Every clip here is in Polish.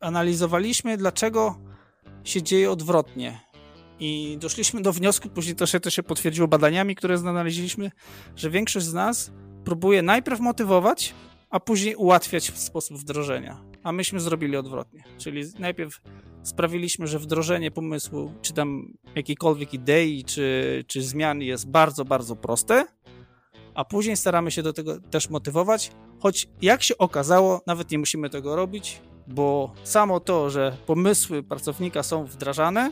analizowaliśmy, dlaczego się dzieje odwrotnie. I doszliśmy do wniosku, później to się, to się potwierdziło badaniami, które znaleźliśmy, że większość z nas próbuje najpierw motywować, a później ułatwiać sposób wdrożenia. A myśmy zrobili odwrotnie. Czyli najpierw sprawiliśmy, że wdrożenie pomysłu, czy tam jakiejkolwiek idei, czy, czy zmian jest bardzo, bardzo proste, a później staramy się do tego też motywować, choć jak się okazało, nawet nie musimy tego robić, bo samo to, że pomysły pracownika są wdrażane,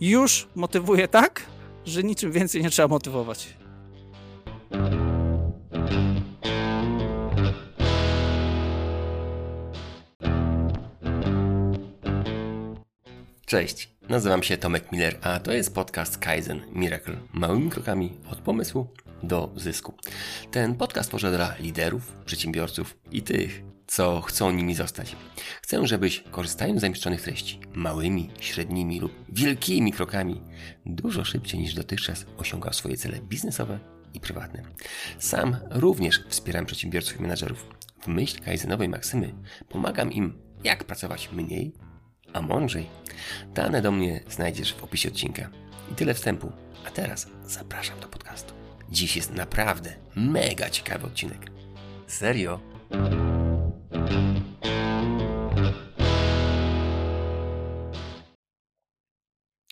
już motywuje tak, że niczym więcej nie trzeba motywować. Cześć, nazywam się Tomek Miller, a to jest podcast Kaizen Miracle. Małymi krokami od pomysłu do zysku. Ten podcast tworzę dla liderów, przedsiębiorców i tych, co chcą nimi zostać. Chcę, żebyś korzystając z zamieszczonych treści małymi, średnimi lub wielkimi krokami dużo szybciej niż dotychczas osiągał swoje cele biznesowe i prywatne. Sam również wspieram przedsiębiorców i menadżerów. W myśl kaizenowej maksymy pomagam im, jak pracować mniej, a mądrzej. Dane do mnie znajdziesz w opisie odcinka. I tyle wstępu. A teraz zapraszam do podcastu. Dziś jest naprawdę mega ciekawy odcinek. Serio?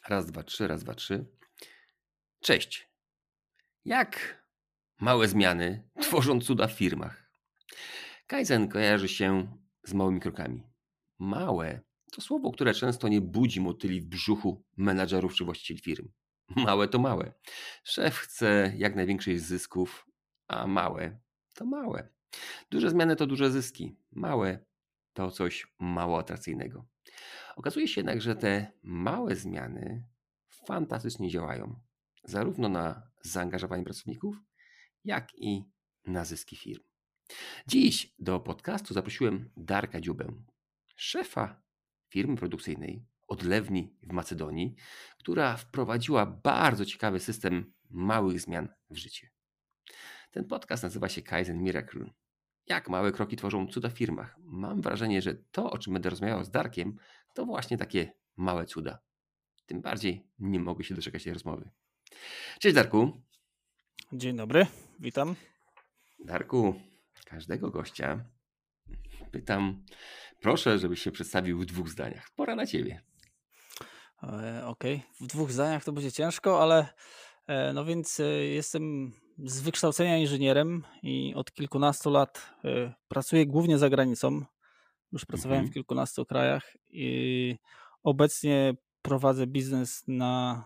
Raz, dwa, trzy, raz, dwa, trzy. Cześć. Jak małe zmiany tworzą cuda w firmach? Kaizen kojarzy się z małymi krokami. Małe to słowo, które często nie budzi motyli w brzuchu menadżerów czy właścicieli firm. Małe to małe. Szef chce jak największych zysków, a małe to małe. Duże zmiany to duże zyski. Małe to coś mało atrakcyjnego. Okazuje się jednak, że te małe zmiany fantastycznie działają, zarówno na zaangażowanie pracowników, jak i na zyski firm. Dziś do podcastu zaprosiłem Darka Dziubę, szefa firmy produkcyjnej odlewni w Macedonii, która wprowadziła bardzo ciekawy system małych zmian w życie. Ten podcast nazywa się Kaizen Miracle. Jak małe kroki tworzą cuda w firmach? Mam wrażenie, że to, o czym będę rozmawiał z Darkiem, to właśnie takie małe cuda. Tym bardziej nie mogę się doczekać tej rozmowy. Cześć Darku. Dzień dobry, witam. Darku, każdego gościa pytam, proszę, żebyś się przedstawił w dwóch zdaniach. Pora na ciebie. E, okej, okay. w dwóch zdaniach to będzie ciężko, ale e, no więc e, jestem z wykształcenia inżynierem i od kilkunastu lat pracuję głównie za granicą. Już pracowałem mhm. w kilkunastu krajach i obecnie prowadzę biznes na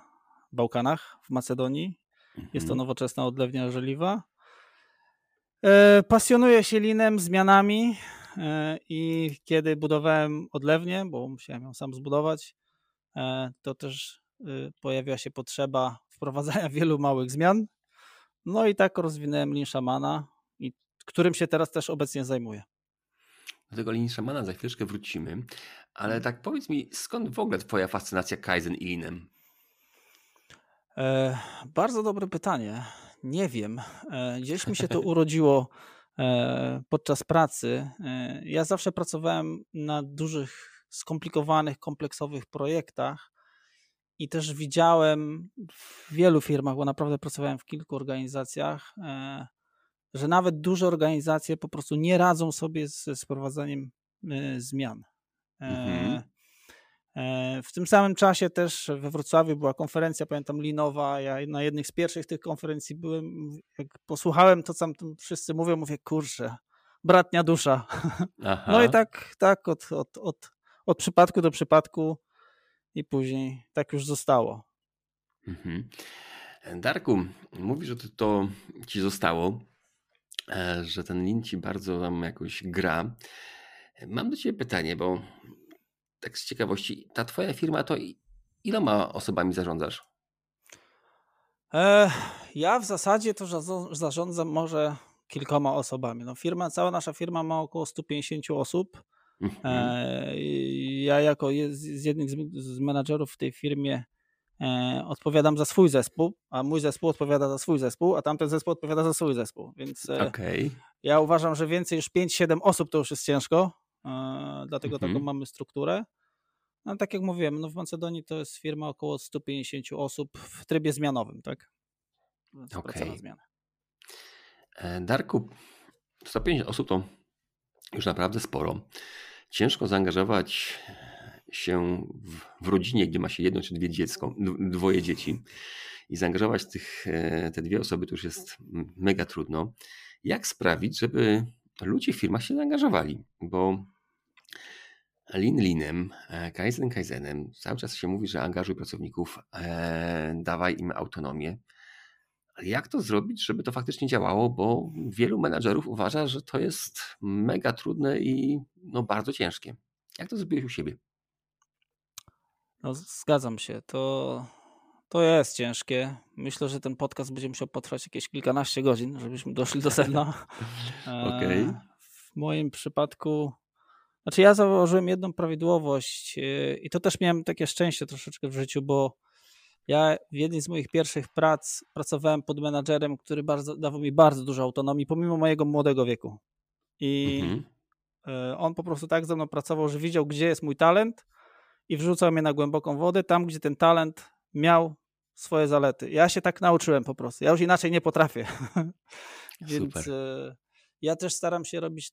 Bałkanach, w Macedonii. Mhm. Jest to mhm. nowoczesna odlewnia żeliwa. Pasjonuję się linem, zmianami i kiedy budowałem odlewnię, bo musiałem ją sam zbudować, E, to też y, pojawiła się potrzeba wprowadzania wielu małych zmian. No i tak rozwinąłem Lean Shamana, i którym się teraz też obecnie zajmuję. Do tego Lean Shamana za chwileczkę wrócimy, ale mhm. tak powiedz mi, skąd w ogóle twoja fascynacja Kaizen i Leanem? E, bardzo dobre pytanie. Nie wiem. E, gdzieś mi się to urodziło e, podczas pracy. E, ja zawsze pracowałem na dużych skomplikowanych, kompleksowych projektach. I też widziałem w wielu firmach, bo naprawdę pracowałem w kilku organizacjach, e, że nawet duże organizacje po prostu nie radzą sobie z wprowadzeniem e, zmian. E, mhm. W tym samym czasie też we Wrocławiu była konferencja, pamiętam, Linowa. Ja na jednych z pierwszych tych konferencji byłem. Jak posłuchałem to, co tam wszyscy mówią, mówię, kurczę, bratnia dusza. Aha. No i tak, tak od, od, od, od przypadku do przypadku i później tak już zostało. Mhm. Darku, mówisz, że to, ci zostało, e, że ten lin ci bardzo tam jakoś gra. Mam do ciebie pytanie, bo tak z ciekawości, ta twoja firma to iloma osobami zarządzasz? E, ja w zasadzie to zarządzam może kilkoma osobami. No firma, cała nasza firma ma około 150 osób. Mhm. E, ja jako z jednym z menadżerów w tej firmie e, odpowiadam za swój zespół, a mój zespół odpowiada za swój zespół, a tamten zespół odpowiada za swój zespół. Więc e, okay. ja uważam, że więcej już 5-7 osób to już jest ciężko. dlatego mhm. taką mamy strukturę. No, tak jak mówiłem, no w Macedonii to jest firma około 150 osób w trybie zmianowym, tak? Więc okay. na zmianę. E, Darku, 150 osób to już naprawdę sporo. Ciężko zaangażować się w, w rodzinie, gdzie ma się jedno czy dwie dziecko, dwoje dzieci i zaangażować tych, e, te dwie osoby to już jest mega trudno. Jak sprawić, żeby ludzie w firmach się zaangażowali? Bo Lean Leanem, e, Kaizen Kaizenem, cały czas się mówi, że angażuj pracowników, e, dawaj im autonomię. Ale jak to zrobić, żeby to faktycznie działało? Bo wielu menadżerów uważa, że to jest mega trudne i no, bardzo ciężkie. Jak to zrobiłeś u siebie? No, zgadzam się. To, to jest ciężkie. Myślę, że ten podcast będzie musiał potrwać jakieś kilkanaście godzin, żebyśmy doszli do sedna. Okej. Okay. W moim przypadku znaczy ja zauważyłem jedną prawidłowość yy, i to też miałem takie szczęście troszeczkę w życiu, bo ja w jednej z moich pierwszych prac pracowałem pod menadżerem, który bardzo, dawał mi bardzo dużo autonomii, pomimo mojego młodego wieku. I mhm. Yy, on po prostu tak ze mną pracował, że widział, gdzie jest mój talent i wrzucał mnie na głęboką wodę, tam, gdzie ten talent miał swoje zalety. Ja się tak nauczyłem po prostu. Ja już inaczej nie potrafię. Więc Super. Yy, ja też staram się robić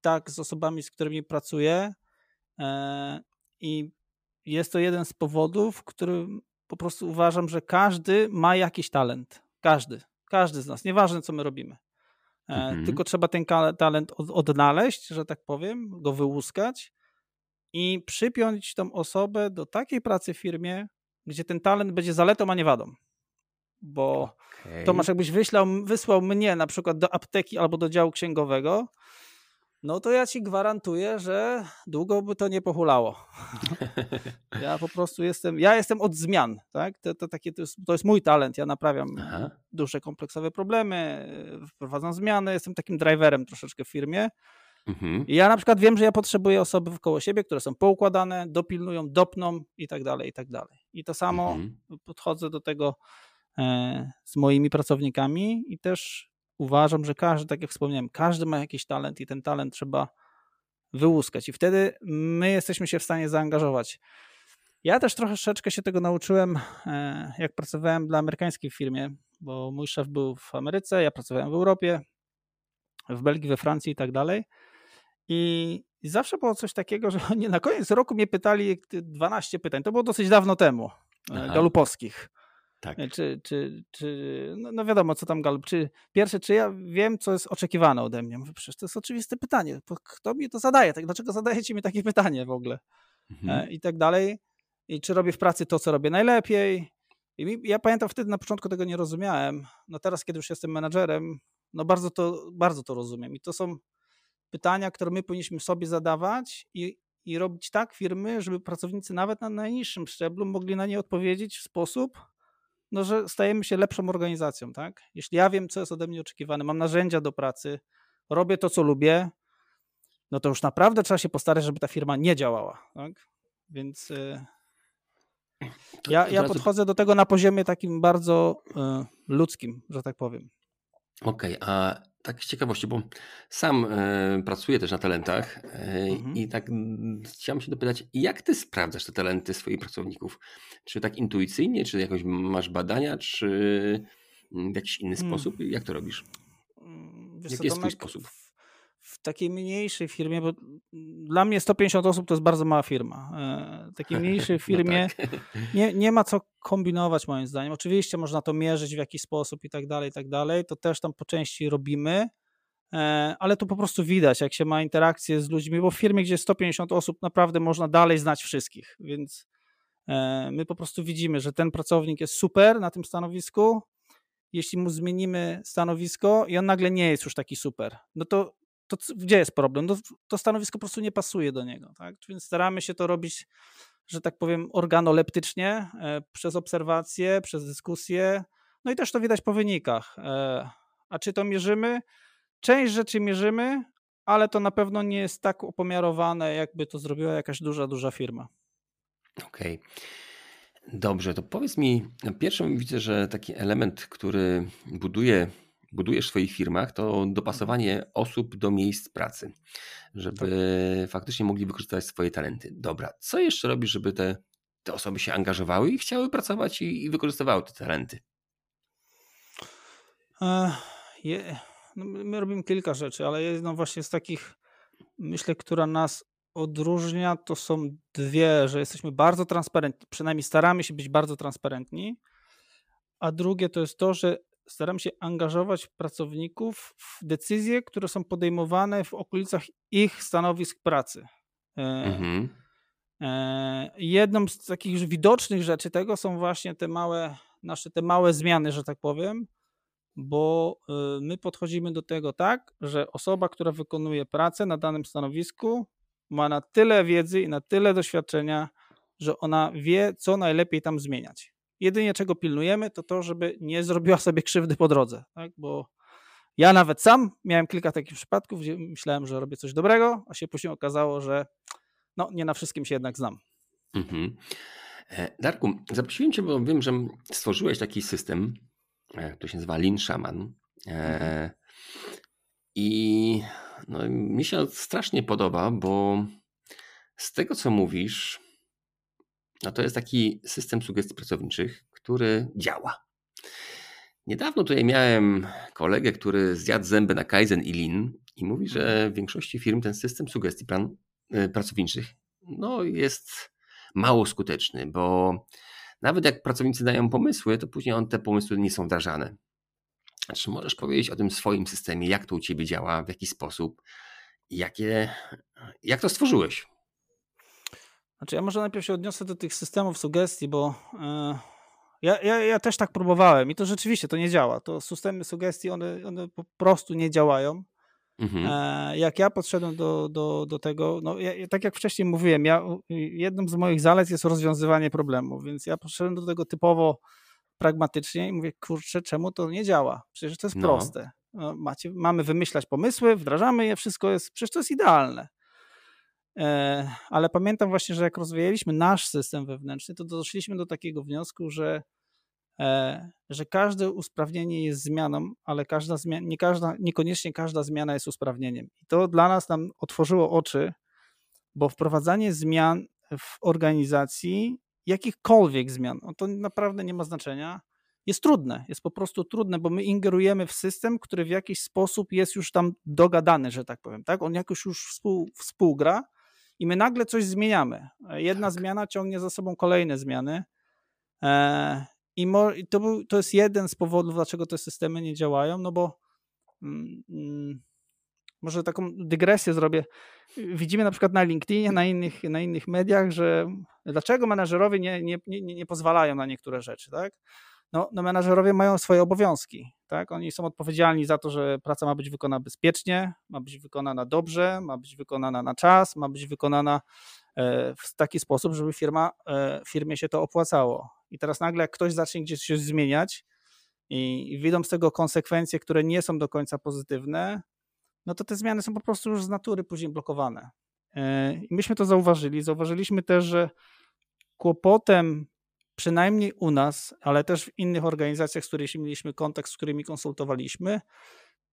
tak z osobami, z którymi pracuję e, i jest to jeden z powodów, który po prostu uważam, że każdy ma jakiś talent. Każdy. Każdy z nas. Nieważne, co my robimy. E, mhm. Tylko trzeba ten talent odnaleźć, że tak powiem, go wyłuskać i przypiąć tą osobę do takiej pracy w firmie, gdzie ten talent będzie zaletą, a nie wadą. Bo okay. Tomasz, jakbyś wyślał, wysłał mnie na przykład do apteki albo do działu księgowego, no to ja ci gwarantuję, że długo by to nie pohulało. Ja po prostu jestem, ja jestem od zmian, tak? To, to, takie, to, jest, to jest mój talent, ja naprawiam Aha. duże kompleksowe problemy, wprowadzam zmiany, jestem takim driverem troszeczkę w firmie. Mhm. I ja na przykład wiem, że ja potrzebuję osoby wkoło siebie, które są poukładane, dopilnują, dopną i tak dalej, i tak dalej. I to samo mhm. podchodzę do tego e, z moimi pracownikami i też uważam, że każdy, tak jak wspomniałem, każdy ma jakiś talent i ten talent trzeba wyłuskać. I wtedy my jesteśmy się w stanie zaangażować. Ja też troszeczkę się tego nauczyłem, e, jak pracowałem dla amerykańskiej firmie, bo mój szef był w Ameryce, ja pracowałem w Europie, w Belgii, we Francji i tak dalej. I, zawsze było coś takiego, że oni na koniec roku mnie pytali 12 pytań. To było dosyć dawno temu, e, Aha. galupowskich. Tak. E, czy, czy, czy no, no, wiadomo, co tam Galup. Czy, pierwsze, czy ja wiem, co jest oczekiwane ode mnie? Mówię, przecież to jest oczywiste pytanie. Kto mi to zadaje? Tak, dlaczego zadajecie mi takie pytanie w ogóle? Mhm. E, I tak dalej. I czy robię w pracy to, co robię najlepiej? I mi, ja pamiętam wtedy na początku tego nie rozumiałem. No teraz, kiedy już jestem menadżerem, no bardzo to, bardzo to rozumiem. I to są pytania, które my powinniśmy sobie zadawać i, i robić tak firmy, żeby pracownicy nawet na najniższym szczeblu mogli na nie odpowiedzieć w sposób, no, że stajemy się lepszą organizacją, tak? Jeśli ja wiem, co jest ode mnie oczekiwane, mam narzędzia do pracy, robię to, co lubię, no to już naprawdę trzeba się postarać, żeby ta firma nie działała, tak? Więc y, ja, ja podchodzę do tego na poziomie takim bardzo y, ludzkim, że tak powiem. Okej, okay, a tak z ciekawości, bo sam e, pracuję też na talentach e, mhm. i tak m, chciałem się dopytać, jak ty sprawdzasz te talenty swoich pracowników? Czy tak intuicyjnie, czy jakoś masz badania, czy w jakiś inny hmm. sposób? Jak to robisz? Mm, wiesz Jaki jest twój sposób? W takiej mniejszej firmie, bo dla mnie 150 osób to jest bardzo mała firma. E, w takiej mniejszej no firmie no tak. nie, nie ma co kombinować moim zdaniem. Oczywiście można to mierzyć w jakiś sposób i tak dalej, i tak dalej. To też tam po części robimy, e, ale tu po prostu widać, jak się ma interakcję z ludźmi, bo w firmie, gdzie jest 150 osób, naprawdę można dalej znać wszystkich, więc e, my po prostu widzimy, że ten pracownik jest super na tym stanowisku, jeśli mu zmienimy stanowisko i on nagle nie jest już taki super, no to to gdzie jest problem? No, to stanowisko po prostu nie pasuje do niego. Tak? Więc staramy się to robić, że tak powiem, organoleptycznie, e, przez obserwacje, przez dyskusje. No i też to widać po wynikach. E, a czy to mierzymy? Część rzeczy mierzymy, ale to na pewno nie jest tak opomiarowane, jakby to zrobiła jakaś duża, duża firma. Okej. Okay. Dobrze, to powiedz mi, pierwszym widzę, że taki element, który buduje budujesz w swoich firmach, to dopasowanie osób do miejsc pracy, żeby tak. faktycznie mogli wykorzystywać swoje talenty. Dobra, co jeszcze robisz, żeby te, te osoby się angażowały i chciały pracować i, i wykorzystywały te talenty? E, no my robimy kilka rzeczy, ale jedną właśnie z takich, myślę, która nas odróżnia, to są dwie, że jesteśmy bardzo transparentni, przynajmniej staramy się być bardzo transparentni, a drugie to jest to, że staramy się angażować pracowników w decyzje, które są podejmowane w okolicach ich stanowisk pracy. E, mhm. E, jedną z takich widocznych rzeczy tego są właśnie te małe, nasze te małe zmiany, że tak powiem, bo e, my podchodzimy do tego tak, że osoba, która wykonuje pracę na danym stanowisku, ma na tyle wiedzy i na tyle doświadczenia, że ona wie, co najlepiej tam zmieniać. Jedynie czego pilnujemy, to to, żeby nie zrobiła sobie krzywdy po drodze, tak? bo ja nawet sam miałem kilka takich przypadków, gdzie myślałem, że robię coś dobrego, a się później okazało, że no, nie na wszystkim się jednak znam. Mhm. E, Darku, zaprosiłem Cię, bo wiem, że stworzyłeś taki system, e, to się nazywa Lean Shaman. E, mhm. I no, mi się strasznie podoba, bo z tego, co mówisz, no to jest taki system sugestii pracowniczych, który działa. Niedawno tutaj miałem kolegę, który zjadł zęby na Kaizen i Lean i mówi, że w większości firm ten system sugestii plan, y, pracowniczych no, jest mało skuteczny, bo nawet jak pracownicy dają pomysły, to później on te pomysły nie są wdrażane. Czy możesz powiedzieć o tym swoim systemie, jak to u ciebie działa, w jaki sposób, jakie, jak to stworzyłeś? Znaczy, ja może najpierw się odniosę do tych systemów sugestii, bo yy, ja, ja, ja też tak próbowałem i to rzeczywiście to nie działa. To systemy sugestii, one, one po prostu nie działają. Mhm. E, jak ja podszedłem do, do, do tego, no ja, tak jak wcześniej mówiłem, ja, jedną z moich zalet jest rozwiązywanie problemów, więc ja podszedłem do tego typowo pragmatycznie i mówię, kurczę, czemu to nie działa? Przecież to jest no. proste. No, macie, mamy wymyślać pomysły, wdrażamy je, wszystko jest, przecież to jest idealne. E, ale pamiętam właśnie, że jak rozwijaliśmy nasz system wewnętrzny, to doszliśmy do takiego wniosku, że, e, że każde usprawnienie jest zmianą, ale każda zmiana, nie każda, niekoniecznie każda zmiana jest usprawnieniem. I to dla nas nam otworzyło oczy, bo wprowadzanie zmian w organizacji, jakichkolwiek zmian, no to naprawdę nie ma znaczenia, jest trudne. Jest po prostu trudne, bo my ingerujemy w system, który w jakiś sposób jest już tam dogadany, że tak powiem. Tak? On jakoś już współ, współgra i my nagle coś zmieniamy. Jedna tak. zmiana ciągnie za sobą kolejne zmiany. E, I to, był, to jest jeden z powodów, dlaczego te systemy nie działają, no bo mm, mm, może taką dygresję zrobię. Widzimy na przykład na LinkedInie, na innych, na innych mediach, że dlaczego menedżerowie nie, nie, nie, nie pozwalają na niektóre rzeczy, tak? No, no mają swoje obowiązki. Tak? Oni są odpowiedzialni za to, że praca ma być wykonana bezpiecznie, ma być wykonana dobrze, ma być wykonana na czas, ma być wykonana e, w taki sposób, żeby firma, e, firmie się to opłacało. I teraz nagle, jak ktoś zacznie gdzieś się zmieniać i widzą z tego konsekwencje, które nie są do końca pozytywne, no to te zmiany są po prostu już z natury później blokowane. E, I myśmy to zauważyli. Zauważyliśmy też, że kłopotem przynajmniej u nas, ale też w innych organizacjach, z którymi mieliśmy kontakt, z którymi konsultowaliśmy,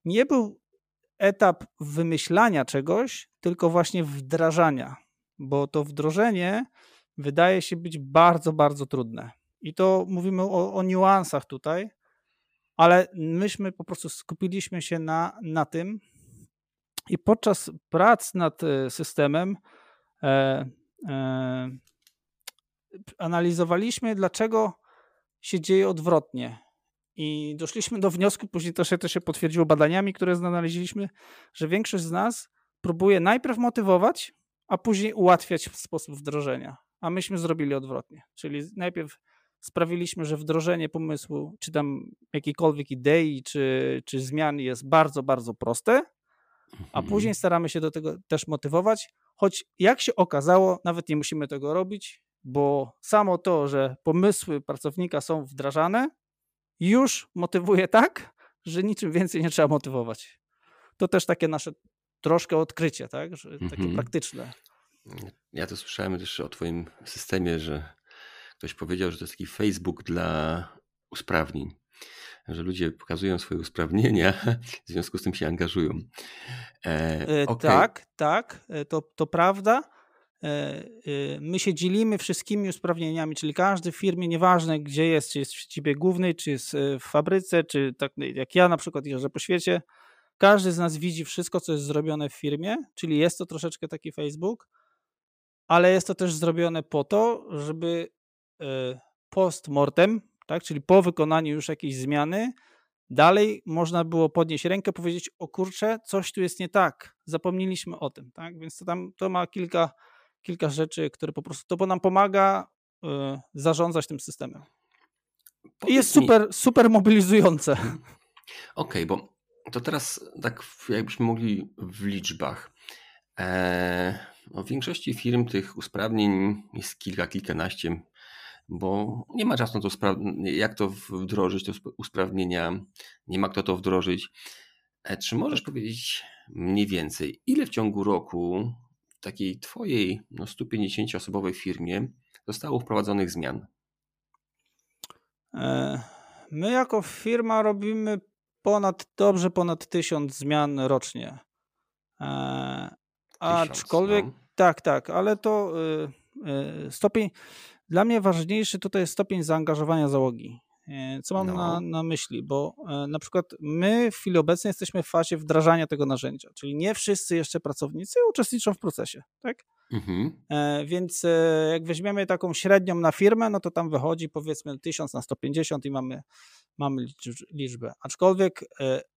nie był etap wymyślania czegoś, tylko właśnie wdrażania, bo to wdrożenie wydaje się być bardzo, bardzo trudne. I to mówimy o, o niuansach tutaj, ale myśmy po prostu skupiliśmy się na, na tym i podczas prac nad e, systemem e, e, analizowaliśmy, dlaczego się dzieje odwrotnie. I doszliśmy do wniosku, później to się, to się potwierdziło badaniami, które znaleźliśmy, że większość z nas próbuje najpierw motywować, a później ułatwiać sposób wdrożenia. A myśmy zrobili odwrotnie. Czyli najpierw sprawiliśmy, że wdrożenie pomysłu, czy tam jakiejkolwiek idei, czy, czy zmian jest bardzo, bardzo proste, a mhm. później staramy się do tego też motywować, choć jak się okazało, nawet nie musimy tego robić, bo samo to, że pomysły pracownika są wdrażane, już motywuje tak, że niczym więcej nie trzeba motywować. To też takie nasze troszkę odkrycie, tak? Że takie mhm. praktyczne. Ja to słyszałem też o Twoim systemie, że ktoś powiedział, że to jest taki Facebook dla usprawnień. że ludzie pokazują swoje usprawnienia, w związku z tym się angażują. E, okay. Tak, tak, to, to prawda. My się dzielimy wszystkimi usprawnieniami, czyli każdy w firmie, nieważne gdzie jest, czy jest w siedzibie głównej, czy jest w fabryce, czy tak jak ja na przykład jeżdżę po świecie, każdy z nas widzi wszystko, co jest zrobione w firmie, czyli jest to troszeczkę taki Facebook, ale jest to też zrobione po to, żeby e, post-mortem, tak, czyli po wykonaniu już jakiejś zmiany, dalej można było podnieść rękę, powiedzieć, o kurczę, coś tu jest nie tak, zapomnieliśmy o tym, tak, więc to tam to ma kilka, kilka rzeczy, które po prostu, to nam pomaga y, zarządzać tym systemem. I jest super, super mobilizujące. Okej, okay, bo to teraz tak jakbyśmy mogli w liczbach. Eee, no w większości firm tych usprawnień jest kilka, kilkanaście, bo nie ma czasu na to, jak to wdrożyć, te usprawnienia, nie ma kto to wdrożyć. E, czy możesz powiedzieć mniej więcej, ile w ciągu roku takiej twojej no, 150-osobowej firmie zostało wprowadzonych zmian? E, my jako firma robimy ponad, dobrze ponad tysiąc zmian rocznie. E, aczkolwiek, no. tak, tak, ale to y, y, stopień, dla mnie ważniejszy tutaj jest stopień zaangażowania załogi. E, co mam no. na, na myśli? Bo e, na przykład my w chwili obecnej jesteśmy w fazie wdrażania tego narzędzia, czyli nie wszyscy jeszcze pracownicy uczestniczą w procesie, tak? Mhm. E, więc jak weźmiemy taką średnią na firmę, no to tam wychodzi powiedzmy 1000 na 150 i mamy, mamy liczbę. Aczkolwiek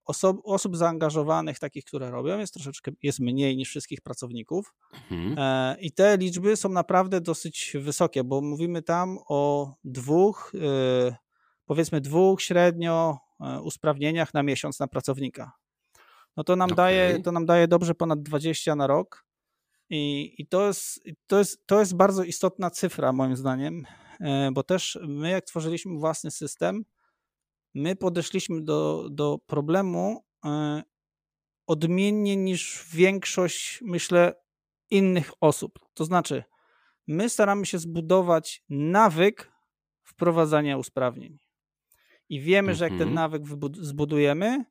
osob, osób zaangażowanych, takich, które robią, jest troszeczkę jest mniej niż wszystkich pracowników. Mhm. I te liczby są naprawdę dosyć wysokie, bo mówimy tam o dwóch powiedzmy dwóch średnio e, usprawnieniach na miesiąc na pracownika. No to nam, okay. daje, to nam daje dobrze ponad 20 na rok. I, i to, jest, to, jest, to jest bardzo istotna cyfra, moim zdaniem, e, bo też my, jak tworzyliśmy własny system, my podeszliśmy do, do problemu e, odmiennie niż większość, myślę, innych osób. To znaczy, my staramy się zbudować nawyk wprowadzania usprawnień i wiemy, że jak ten mhm. nawyk zbudujemy,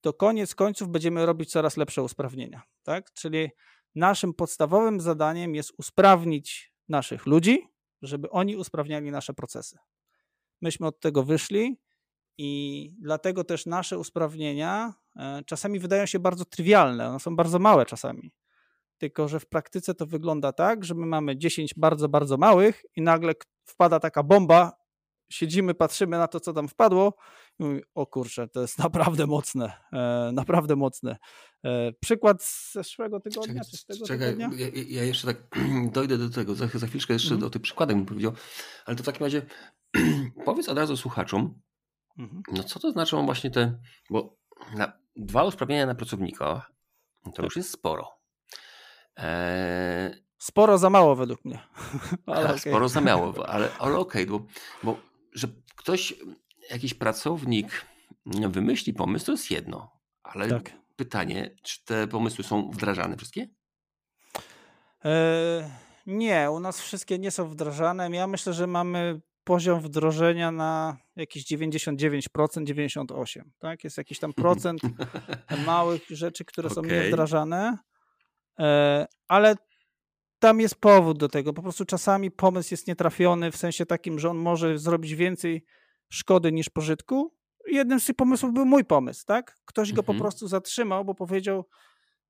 to koniec końców będziemy robić coraz lepsze usprawnienia. Tak? Czyli naszym podstawowym zadaniem jest usprawnić naszych ludzi, żeby oni usprawniali nasze procesy. Myśmy od tego wyszli i dlatego też nasze usprawnienia e, czasami wydają się bardzo trywialne, one są bardzo małe czasami. Tylko, że w praktyce to wygląda tak, że my mamy 10 bardzo, bardzo małych i nagle wpada taka bomba siedzimy, patrzymy na to, co tam wpadło i mówimy, o kurczę, to jest naprawdę mocne, e, naprawdę mocne. E, przykład z zeszłego tygodnia, czekaj, czy z tego czekaj, tygodnia? Ja, ja, jeszcze tak dojdę do tego, za, za chwileczkę jeszcze mhm. o tych przykładach bym powiedział, ale to w takim razie powiedz od razu słuchaczom, mhm. no co to znaczą właśnie te, bo na, dwa usprawnienia na pracownika, to tak. już jest sporo. Eee, Sporo za mało według mnie. ale okay. Sporo za mało, ale, ale okej, okay, bo, bo że ktoś, jakiś pracownik wymyśli pomysł, to jest jedno. Ale tak. pytanie, czy te pomysły są wdrażane wszystkie? E, nie, u nas wszystkie nie są wdrażane. Ja myślę, że mamy poziom wdrożenia na jakieś 99%, 98%. Tak? Jest jakiś tam procent małych rzeczy, które okay. są niewdrażane. E, ale tam jest powód do tego. Po prostu czasami pomysł jest nietrafiony w sensie takim, że on może zrobić więcej szkody niż pożytku. Jednym z tych pomysłów był mój pomysł, tak? Ktoś go mhm. po prostu zatrzymał, bo powiedział: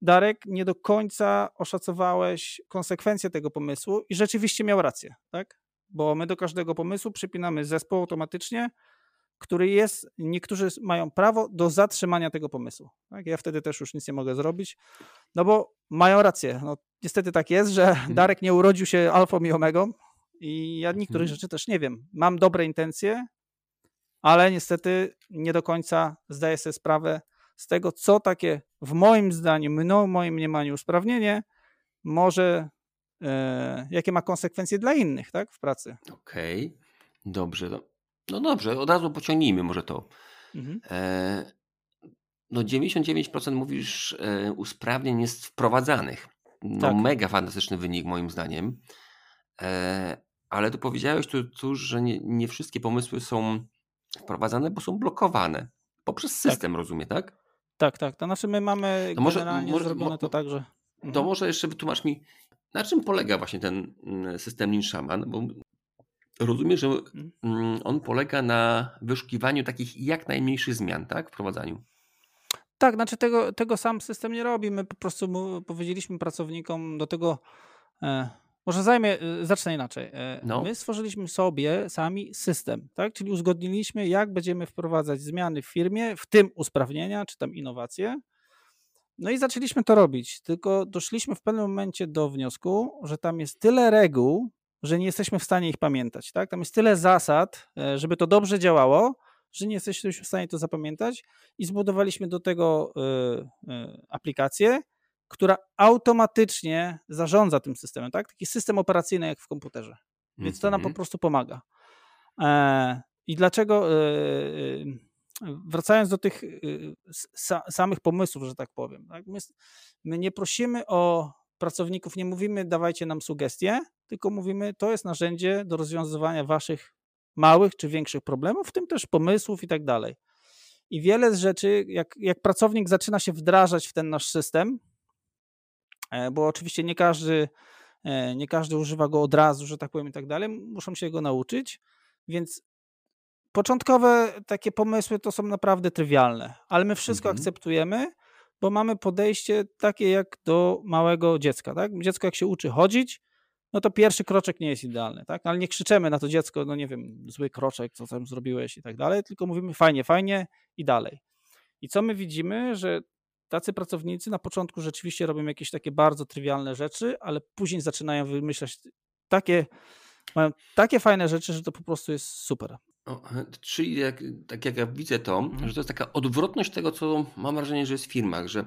Darek, nie do końca oszacowałeś konsekwencje tego pomysłu i rzeczywiście miał rację, tak? Bo my do każdego pomysłu przypinamy zespół automatycznie, który jest, niektórzy mają prawo do zatrzymania tego pomysłu. Tak? Ja wtedy też już nic nie mogę zrobić, no bo mają rację. No, niestety tak jest, że mhm. Darek nie urodził się alfą i omegą i ja niektórych mhm. rzeczy też nie wiem. Mam dobre intencje, ale niestety nie do końca zdaję sobie sprawę z tego, co takie w moim zdaniu, w moim mniemaniu usprawnienie może, e, jakie ma konsekwencje dla innych tak, w pracy. Okej, okay. dobrze. No dobrze, od razu pociągnijmy może to. Mhm. E, no 99% mówisz e, usprawnień jest wprowadzanych. No tak. mega fantastyczny wynik moim zdaniem. E, ale tu powiedziałeś tu, tu że nie, nie wszystkie pomysły są wprowadzane, bo są blokowane poprzez Tak. system, rozumie, tak? Tak, tak. To znaczy my mamy To może- generalnie może- zrobione mo- to tak, że... To Mhm. może jeszcze wytłumacz mi, na czym polega właśnie ten mm, system Lean Shaman, bo rozumiem, że mm, on polega na wyszukiwaniu takich jak najmniejszych zmian, tak? Wprowadzaniu. Tak, znaczy tego, tego sam system nie robi. My po prostu powiedzieliśmy pracownikom do tego. E, może zajmę, e, zacznę inaczej. E, No. My stworzyliśmy sobie sami system, tak? Czyli uzgodniliśmy, jak będziemy wprowadzać zmiany w firmie, w tym usprawnienia czy tam innowacje. No i zaczęliśmy to robić, tylko doszliśmy w pewnym momencie do wniosku, że tam jest tyle reguł, że nie jesteśmy w stanie ich pamiętać. Tak? Tam jest tyle zasad, e, żeby to dobrze działało, że nie jesteśmy w stanie to zapamiętać i zbudowaliśmy do tego y, y, aplikację, która automatycznie zarządza tym systemem, tak? Taki system operacyjny jak w komputerze. Więc to nam po Mhm. prostu pomaga. E, I dlaczego, e, e, wracając do tych sa, samych pomysłów, że tak powiem, tak? My, my nie prosimy o pracowników, nie mówimy dawajcie nam sugestie, tylko mówimy to jest narzędzie do rozwiązywania waszych małych czy większych problemów, w tym też pomysłów i tak dalej. I wiele z rzeczy, jak, jak pracownik zaczyna się wdrażać w ten nasz system, e, bo oczywiście nie każdy, e, nie każdy używa go od razu, że tak powiem i tak dalej, muszą się go nauczyć, więc początkowe takie pomysły to są naprawdę trywialne, ale my wszystko Mhm. akceptujemy, bo mamy podejście takie jak do małego dziecka, tak? Dziecko jak się uczy chodzić, no to pierwszy kroczek nie jest idealny, tak? Ale nie krzyczemy na to dziecko, no nie wiem, zły kroczek, co tam zrobiłeś i tak dalej, tylko mówimy fajnie, fajnie i dalej. I co my widzimy, że tacy pracownicy na początku rzeczywiście robią jakieś takie bardzo trywialne rzeczy, ale później zaczynają wymyślać takie, mają takie fajne rzeczy, że to po prostu jest super. Czyli jak, tak jak ja widzę to, Mhm. że to jest taka odwrotność tego, co mam wrażenie, że jest w firmach, że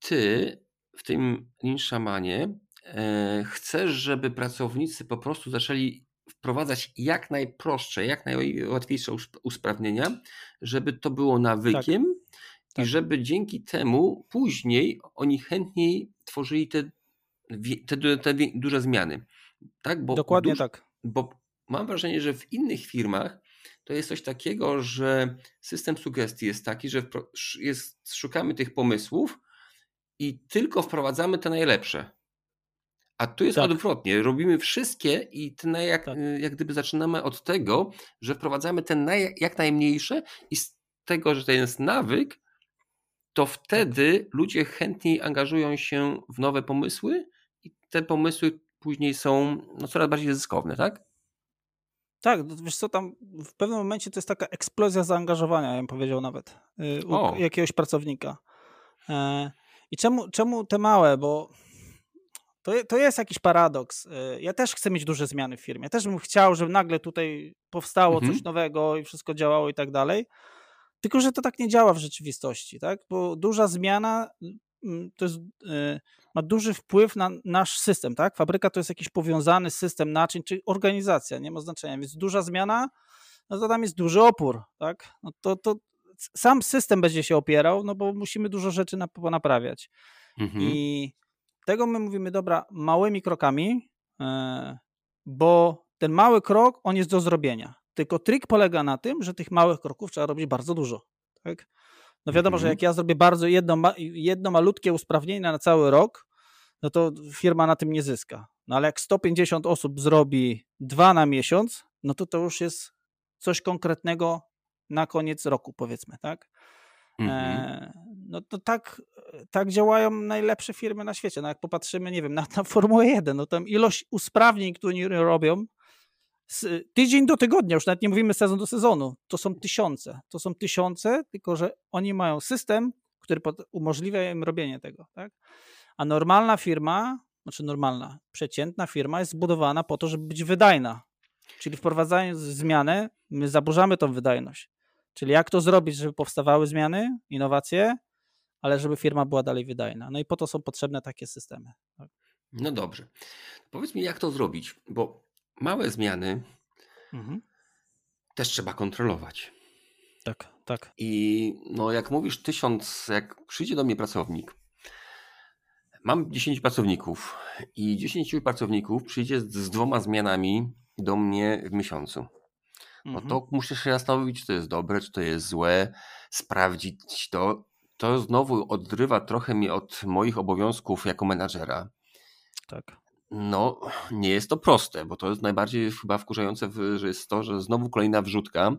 ty w tym Lean Shamanie chcesz, żeby pracownicy po prostu zaczęli wprowadzać jak najprostsze, jak najłatwiejsze us- usprawnienia, żeby to było nawykiem i Tak. żeby dzięki temu później oni chętniej tworzyli te, te, te duże zmiany. Tak? Bo Dokładnie duż- tak. bo mam wrażenie, że w innych firmach to jest coś takiego, że system sugestii jest taki, że jest, szukamy tych pomysłów i tylko wprowadzamy te najlepsze. A tu jest Tak. odwrotnie. Robimy wszystkie i jak, Tak. jak gdyby zaczynamy od tego, że wprowadzamy te naj, jak najmniejsze i z tego, że to jest nawyk, to wtedy ludzie chętniej angażują się w nowe pomysły i te pomysły później są no, coraz bardziej zyskowne, tak? Tak, wiesz co, tam w pewnym momencie to jest taka eksplozja zaangażowania, ja bym powiedział nawet, y, u O. jakiegoś pracownika. E, I czemu, czemu te małe, bo to, to jest jakiś paradoks. E, Ja też chcę mieć duże zmiany w firmie. Też bym chciał, żeby nagle tutaj powstało Mhm. coś nowego i wszystko działało i tak dalej. Tylko, że to tak nie działa w rzeczywistości, tak? Bo duża zmiana mm, to jest, y, ma duży wpływ na nasz system, tak? Fabryka to jest jakiś powiązany system naczyń, czy organizacja, nie ma znaczenia, więc duża zmiana, no to tam jest duży opór, tak? No to, to sam system będzie się opierał, no bo musimy dużo rzeczy nap- ponaprawiać. Mhm. I tego my mówimy, dobra, małymi krokami, e, bo ten mały krok, on jest do zrobienia. Tylko trik polega na tym, że tych małych kroków trzeba robić bardzo dużo. Tak? No wiadomo, że Mhm. jak ja zrobię bardzo jedno, jedno malutkie usprawnienie na cały rok, no to firma na tym nie zyska. No ale jak 150 osób zrobi dwa na miesiąc, no to to już jest coś konkretnego na koniec roku, powiedzmy, tak? Mhm. E, no to tak, tak działają najlepsze firmy na świecie. No jak popatrzymy, nie wiem, na, na Formułę 1, no tam ilość usprawnień, które oni robią, z, tydzień do tygodnia, już nawet nie mówimy sezon do sezonu, to są tysiące. To są tysiące, tylko że oni mają system, który umożliwia im robienie tego, tak? A normalna firma, znaczy normalna, przeciętna firma jest zbudowana po to, żeby być wydajna. Czyli wprowadzając zmianę, my zaburzamy tą wydajność. Czyli jak to zrobić, żeby powstawały zmiany, innowacje, ale żeby firma była dalej wydajna. No i po to są potrzebne takie systemy. No dobrze. Powiedz mi, jak to zrobić, bo małe zmiany Mhm. też trzeba kontrolować. Tak, tak. I no, jak mówisz tysiąc, jak przyjdzie do mnie pracownik, mam 10 pracowników i 10 pracowników przyjdzie z, z dwoma zmianami do mnie w miesiącu. no to mhm. muszę się zastanowić, czy to jest dobre, czy to jest złe, sprawdzić to. To znowu odrywa trochę mnie od moich obowiązków jako menadżera. Tak. No, nie jest to proste, bo to jest najbardziej chyba wkurzające, że jest to, że znowu kolejna wrzutka.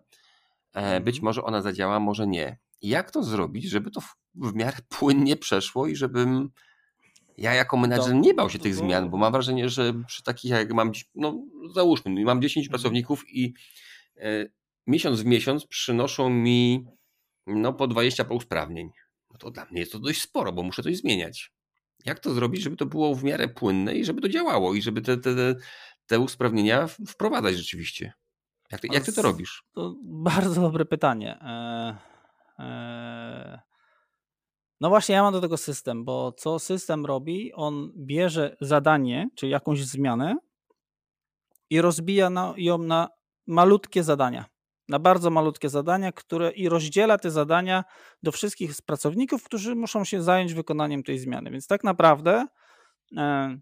E, być mhm. może ona zadziała, może nie. Jak to zrobić, żeby to w miarę płynnie przeszło i żebym ja jako menadżer nie bał się tych zmian, bo mam wrażenie, że przy takich jak mam, no załóżmy, mam 10 mhm. pracowników i e, miesiąc w miesiąc przynoszą mi no po 20 po usprawnień. No to dla mnie jest to dość sporo, bo muszę coś zmieniać. Jak to zrobić, żeby to było w miarę płynne i żeby to działało i żeby te, te, te usprawnienia wprowadzać rzeczywiście? Jak ty, jak ty to robisz? To bardzo dobre pytanie. Eee, eee, no właśnie, ja mam do tego system, bo co system robi, on bierze zadanie, czy jakąś zmianę i rozbija ją na malutkie zadania. Na bardzo malutkie zadania, które i rozdziela te zadania do wszystkich pracowników, którzy muszą się zająć wykonaniem tej zmiany. Więc tak naprawdę e,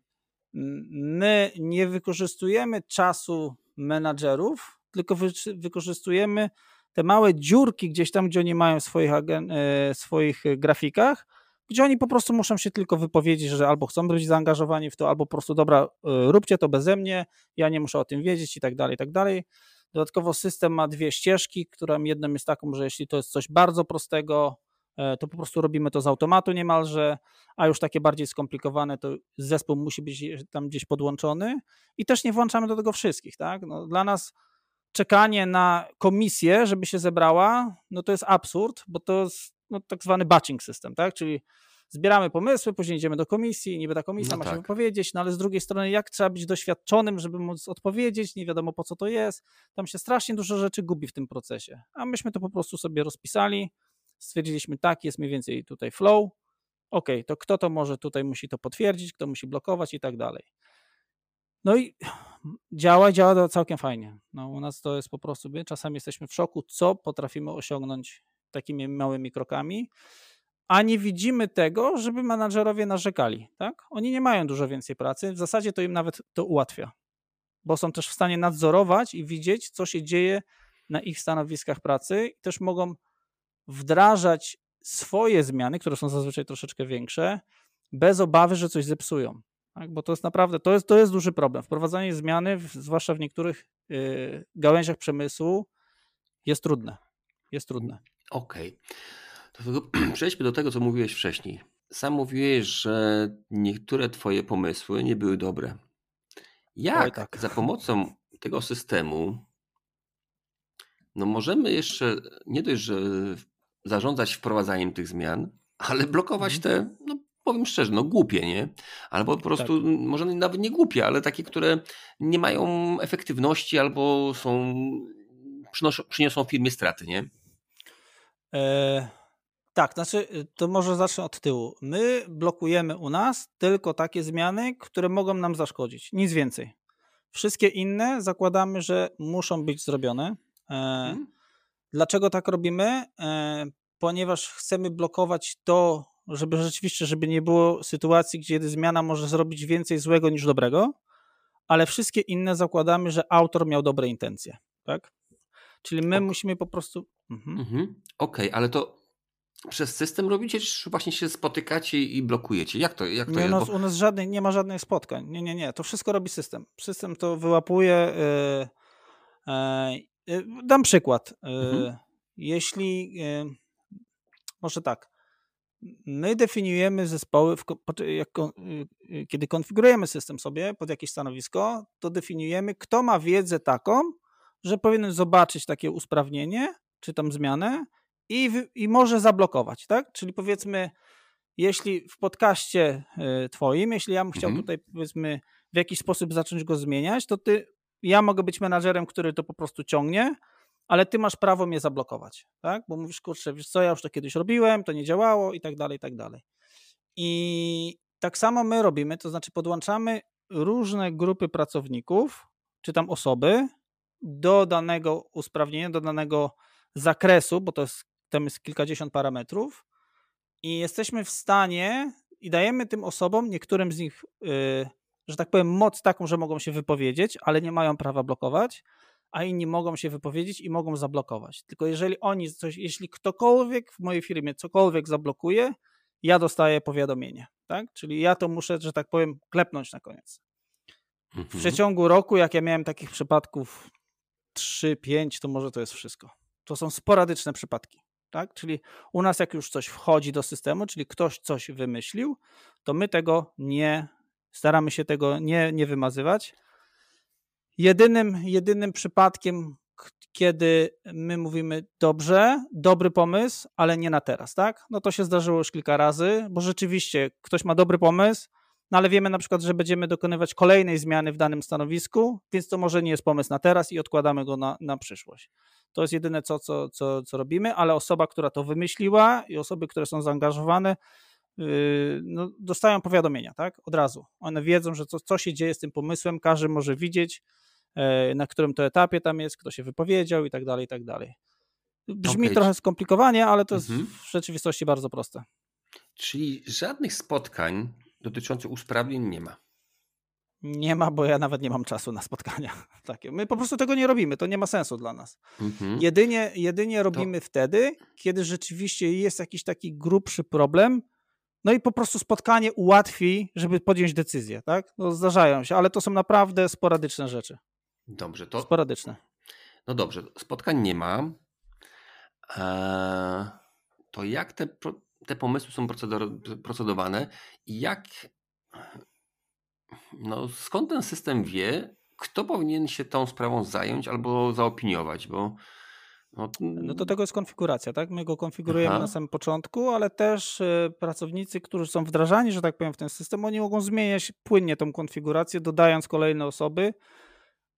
my nie wykorzystujemy czasu menadżerów, tylko wy, wykorzystujemy te małe dziurki gdzieś tam, gdzie oni mają w swoich, e, swoich grafikach, gdzie oni po prostu muszą się tylko wypowiedzieć, że albo chcą być zaangażowani w to, albo po prostu dobra, e, róbcie to beze mnie, ja nie muszę o tym wiedzieć i tak dalej, i tak dalej. Dodatkowo system ma dwie ścieżki, która jedną jest taką, że jeśli to jest coś bardzo prostego, e, to po prostu robimy to z automatu niemalże, a już takie bardziej skomplikowane, to zespół musi być tam gdzieś podłączony i też nie włączamy do tego wszystkich, tak? No, dla nas czekanie na komisję, żeby się zebrała, no to jest absurd, bo to jest no, tak zwany batching system, tak? Czyli zbieramy pomysły, później idziemy do komisji, niby ta komisja no ma tak. się wypowiedzieć, no ale z drugiej strony jak trzeba być doświadczonym, żeby móc odpowiedzieć, nie wiadomo po co to jest, tam się strasznie dużo rzeczy gubi w tym procesie, a myśmy to po prostu sobie rozpisali, stwierdziliśmy tak, jest mniej więcej tutaj flow, ok, to kto to może tutaj musi to potwierdzić, kto musi blokować i tak dalej. No i działa, działa to całkiem fajnie. No, u nas to jest po prostu, my czasami jesteśmy w szoku, co potrafimy osiągnąć takimi małymi krokami, a nie widzimy tego, żeby menadżerowie narzekali. Tak? Oni nie mają dużo więcej pracy, w zasadzie to im nawet to ułatwia, bo są też w stanie nadzorować i widzieć, co się dzieje na ich stanowiskach pracy i też mogą wdrażać swoje zmiany, które są zazwyczaj troszeczkę większe, bez obawy, że coś zepsują. Tak? Bo to jest naprawdę, to jest, to jest duży problem. Wprowadzanie zmiany, zwłaszcza w niektórych y, gałęziach przemysłu, jest trudne. Jest trudne. Okej. Okay. Przejdźmy do tego, co mówiłeś wcześniej. Sam mówiłeś, że niektóre twoje pomysły nie były dobre. Jak tak. za pomocą tego systemu no możemy jeszcze nie dość, że zarządzać wprowadzaniem tych zmian, ale blokować mhm. te no, powiem szczerze, no głupie, nie? Albo po prostu, tak. może nawet nie głupie, ale takie, które nie mają efektywności albo są, przynoszą, przyniosą firmie straty, nie? E, tak, znaczy to może zacznę od tyłu. My blokujemy u nas tylko takie zmiany, które mogą nam zaszkodzić, nic więcej. Wszystkie inne zakładamy, że muszą być zrobione. Hmm. Dlaczego tak robimy? E, ponieważ chcemy blokować to, żeby rzeczywiście, żeby nie było sytuacji, gdzie zmiana może zrobić więcej złego niż dobrego, ale wszystkie inne zakładamy, że autor miał dobre intencje, tak? Czyli my okay. musimy po prostu... Mhm. Mhm. Okej, okay, ale to przez system robicie, czy właśnie się spotykacie i blokujecie? Jak to, jak to nie, jest? No, Bo... U nas żadnej, nie ma żadnych spotkań. Nie, nie, nie. To wszystko robi system. System to wyłapuje. Yy, yy, dam przykład. Yy, mhm. Jeśli, może tak, my definiujemy zespoły, w, jak, y, kiedy konfigurujemy system sobie pod jakieś stanowisko, to definiujemy, kto ma wiedzę taką, że powinien zobaczyć takie usprawnienie, czy tam zmianę i, i może zablokować, tak? Czyli powiedzmy, jeśli w podcaście y, twoim, jeśli ja bym chciał mhm. tutaj powiedzmy w jakiś sposób zacząć go zmieniać, to ty, ja mogę być menadżerem, który to po prostu ciągnie, ale ty masz prawo mnie zablokować, tak? Bo mówisz, kurczę, wiesz co, ja już to kiedyś robiłem, to nie działało i tak dalej, i tak dalej. I tak samo my robimy, to znaczy podłączamy różne grupy pracowników, czy tam osoby do danego usprawnienia, do danego zakresu, bo to jest, tam jest kilkadziesiąt parametrów i jesteśmy w stanie i dajemy tym osobom, niektórym z nich, yy, że tak powiem, moc taką, że mogą się wypowiedzieć, ale nie mają prawa blokować, a inni mogą się wypowiedzieć i mogą zablokować. Tylko jeżeli oni coś, jeśli ktokolwiek w mojej firmie cokolwiek zablokuje, ja dostaję powiadomienie, tak? Czyli ja to muszę, że tak powiem, klepnąć na koniec. W Mhm. przeciągu roku, jak ja miałem takich przypadków 3, 5, to może to jest wszystko. To są sporadyczne przypadki. Tak? Czyli u nas, jak już coś wchodzi do systemu, czyli ktoś coś wymyślił, to my tego nie staramy się tego nie, nie wymazywać. Jedynym, jedynym przypadkiem, kiedy my mówimy dobrze, dobry pomysł, ale nie na teraz, tak? No to się zdarzyło już kilka razy, bo rzeczywiście ktoś ma dobry pomysł, no ale wiemy na przykład, że będziemy dokonywać kolejnej zmiany w danym stanowisku, więc to może nie jest pomysł na teraz i odkładamy go na, na przyszłość. To jest jedyne, co, co, co, co robimy, ale osoba, która to wymyśliła i osoby, które są zaangażowane, yy, no, dostają powiadomienia, tak? Od razu. One wiedzą, że co, co się dzieje z tym pomysłem, każdy może widzieć, e, na którym to etapie tam jest, kto się wypowiedział i tak dalej, i tak dalej. Brzmi Okej, trochę skomplikowanie, ale to Mhm. jest w rzeczywistości bardzo proste. Czyli żadnych spotkań dotyczących usprawnień nie ma. Nie ma, bo ja nawet nie mam czasu na spotkania takie. My po prostu tego nie robimy, to nie ma sensu dla nas. Mhm. Jedynie, jedynie robimy wtedy, kiedy rzeczywiście jest jakiś taki grubszy problem, no i po prostu spotkanie ułatwi, żeby podjąć decyzję, tak? No zdarzają się, ale to są naprawdę sporadyczne rzeczy. Dobrze, to Sporadyczne. no dobrze, spotkań nie ma. Eee, to jak te, te pomysły są procedowane i jak no skąd ten system wie, kto powinien się tą sprawą zająć albo zaopiniować, bo no, No to tego jest konfiguracja, tak? My go konfigurujemy Aha. na samym początku, ale też e, pracownicy, którzy są wdrażani, że tak powiem, w ten system, oni mogą zmieniać płynnie tą konfigurację, dodając kolejne osoby.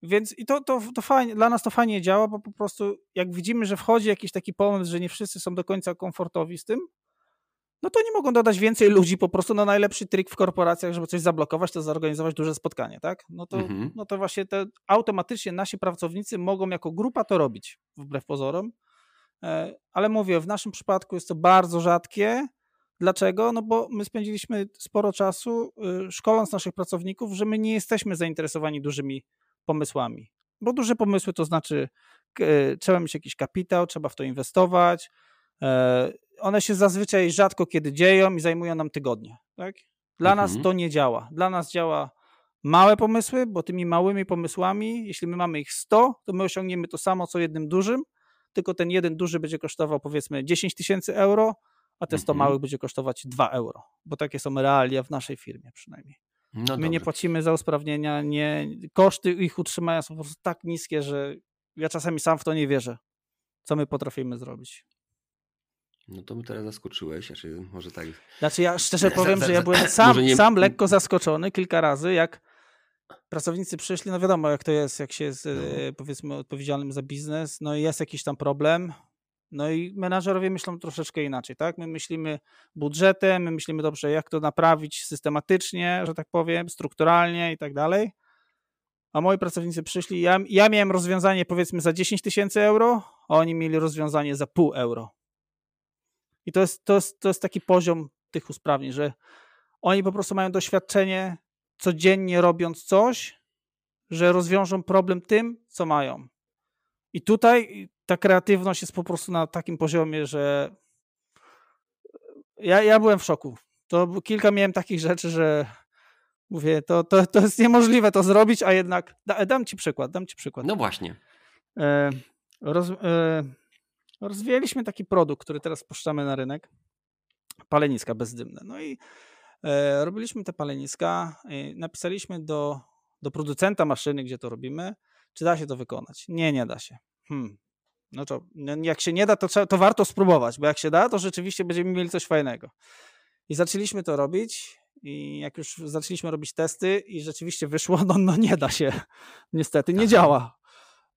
Więc i to, to, to fajnie, dla nas to fajnie działa, bo po prostu jak widzimy, że wchodzi jakiś taki pomysł, że nie wszyscy są do końca komfortowi z tym, no to nie mogą dodać więcej ludzi po prostu na najlepszy trik w korporacjach, żeby coś zablokować, to zorganizować duże spotkanie, tak? No to, Mhm. no to właśnie te automatycznie nasi pracownicy mogą jako grupa to robić, wbrew pozorom. E, Ale mówię, w naszym przypadku jest to bardzo rzadkie. Dlaczego? No bo my spędziliśmy sporo czasu y, szkoląc naszych pracowników, że my nie jesteśmy zainteresowani dużymi pomysłami. Bo duże pomysły to znaczy trzeba mieć jakiś kapitał, trzeba w to inwestować. One się zazwyczaj rzadko kiedy dzieją i zajmują nam tygodnie. Tak? Dla nas Mhm. to nie działa. Dla nas działa małe pomysły, bo tymi małymi pomysłami, jeśli my mamy ich 100, to my osiągniemy to samo co jednym dużym, tylko ten jeden duży będzie kosztował powiedzmy 10 tysięcy euro, a te 100 Mhm. małych będzie kosztować 2 euro, bo takie są realia w naszej firmie przynajmniej. No My nie dobrze. płacimy za usprawnienia, nie, koszty ich utrzymania są po prostu tak niskie, że ja czasami sam w to nie wierzę, co my potrafimy zrobić. No to mnie teraz zaskoczyłeś, znaczy może tak. Znaczy ja szczerze powiem, że ja byłem sam, nie- sam lekko zaskoczony kilka razy, jak pracownicy przyszli, no wiadomo jak to jest, jak się jest No. e, powiedzmy odpowiedzialnym za biznes, no i jest jakiś tam problem, no i menadżerowie myślą troszeczkę inaczej, tak? My myślimy budżetem, my myślimy dobrze, jak to naprawić systematycznie, że tak powiem, strukturalnie i tak dalej. A moi pracownicy przyszli, ja, ja miałem rozwiązanie powiedzmy za 10 tysięcy euro, a oni mieli rozwiązanie za pół euro. I to jest, to, jest, to jest taki poziom tych usprawnień, że oni po prostu mają doświadczenie codziennie robiąc coś, że rozwiążą problem tym, co mają. I tutaj ta kreatywność jest po prostu na takim poziomie, że ja, ja byłem w szoku. To kilka miałem takich rzeczy, że mówię, to, to, to jest niemożliwe to zrobić, a jednak da, dam ci przykład, dam ci przykład. No właśnie. E, roz, e, rozwijaliśmy taki produkt, który teraz puszczamy na rynek. Paleniska bezdymne. No i e, robiliśmy te paleniska. napisaliśmy do, do producenta maszyny, gdzie to robimy, czy da się to wykonać. Nie, nie da się. Hmm. No to no, jak się nie da, to, trzeba, to warto spróbować, bo jak się da, to rzeczywiście będziemy mieli coś fajnego. I zaczęliśmy to robić. I jak już zaczęliśmy robić testy i rzeczywiście wyszło, no, no nie da się. Niestety, nie działa.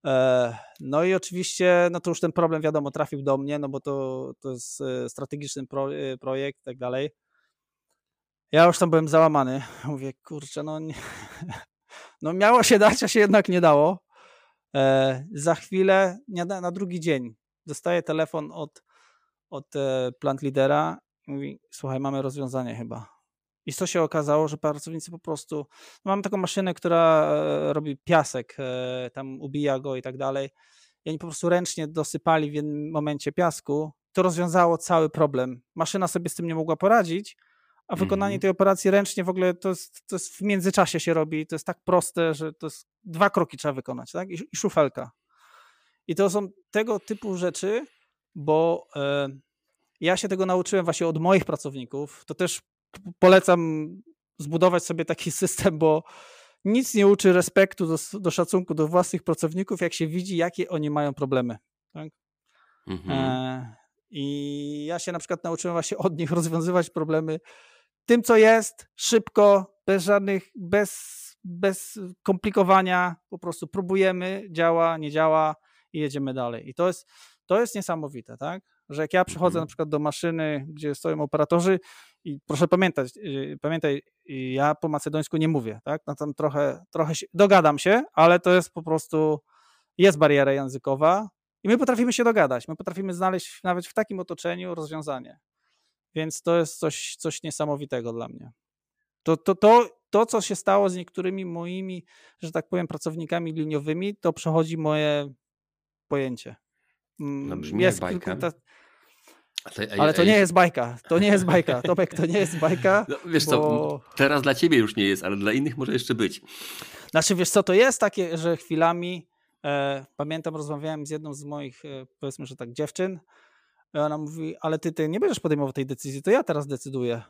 E, No i oczywiście, no to już ten problem wiadomo trafił do mnie, no bo to, to jest e, strategiczny pro, e, projekt i tak dalej. Ja już tam byłem załamany. Mówię, kurczę, no, nie, no miało się dać, a się jednak nie dało. Za chwilę, na, drugi dzień, dostaję telefon od, od plant lidera. Mówi, słuchaj, mamy rozwiązanie chyba. I co się okazało, że pracownicy po prostu. No mam taką maszynę, która e, robi piasek, e, tam ubija go i tak dalej. I oni po prostu ręcznie dosypali w jednym momencie piasku. To rozwiązało cały problem. Maszyna sobie z tym nie mogła poradzić, a wykonanie mm tej operacji ręcznie w ogóle to jest, to jest w międzyczasie się robi. To jest tak proste, że to jest dwa kroki trzeba wykonać, tak? I, i szufelka. I to są tego typu rzeczy, bo e, ja się tego nauczyłem właśnie od moich pracowników. To też polecam zbudować sobie taki system, bo nic nie uczy respektu do, do szacunku do własnych pracowników, jak się widzi, jakie oni mają problemy. Tak? Mhm. E, I ja się na przykład nauczyłem właśnie od nich rozwiązywać problemy tym, co jest, szybko, bez żadnych, bez, bez komplikowania, po prostu próbujemy, działa, nie działa i jedziemy dalej. I to jest, to jest niesamowite, tak? Że jak ja przychodzę mhm. na przykład do maszyny, gdzie stoją operatorzy i proszę pamiętać, yy, pamiętaj, ja po macedońsku nie mówię, tak? No tam trochę, trochę się, dogadam się, ale to jest po prostu, jest bariera językowa i my potrafimy się dogadać, my potrafimy znaleźć nawet w takim otoczeniu rozwiązanie. Więc to jest coś, coś niesamowitego dla mnie. To, to, to, to, co się stało z niektórymi moimi, że tak powiem, pracownikami liniowymi, to przechodzi moje pojęcie. Mm, no brzmi jest bajka. Ta... Ale to nie jest bajka. To nie jest bajka. Tomek, to nie jest bajka. No, wiesz bo... co, teraz dla ciebie już nie jest, ale dla innych może jeszcze być. Znaczy, wiesz co, to jest takie, że chwilami e, pamiętam, rozmawiałem z jedną z moich, e, powiedzmy, że tak, dziewczyn. I ona mówi, ale ty, ty nie będziesz podejmował tej decyzji, to ja teraz decyduję.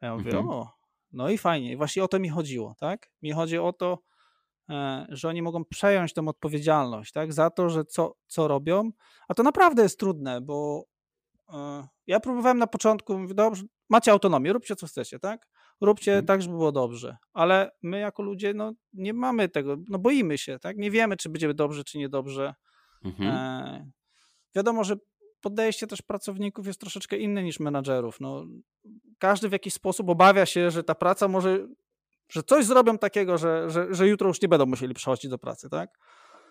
Ja mówię, mhm. o, no i fajnie. I właśnie o to mi chodziło, tak? Mi chodzi o to, E, że oni mogą przejąć tę odpowiedzialność tak, za to, że co, co robią, a to naprawdę jest trudne, bo ja próbowałem na początku, mówię, dobrze, macie autonomię, róbcie co chcecie, tak? Róbcie hmm. tak, żeby było dobrze, ale my jako ludzie no, nie mamy tego, no boimy się, tak? Nie wiemy, czy będzie dobrze, czy niedobrze. Mhm. E, wiadomo, że podejście też pracowników jest troszeczkę inne niż menadżerów. No, każdy w jakiś sposób obawia się, że ta praca może że coś zrobią takiego, że, że, że jutro już nie będą musieli przychodzić do pracy, tak?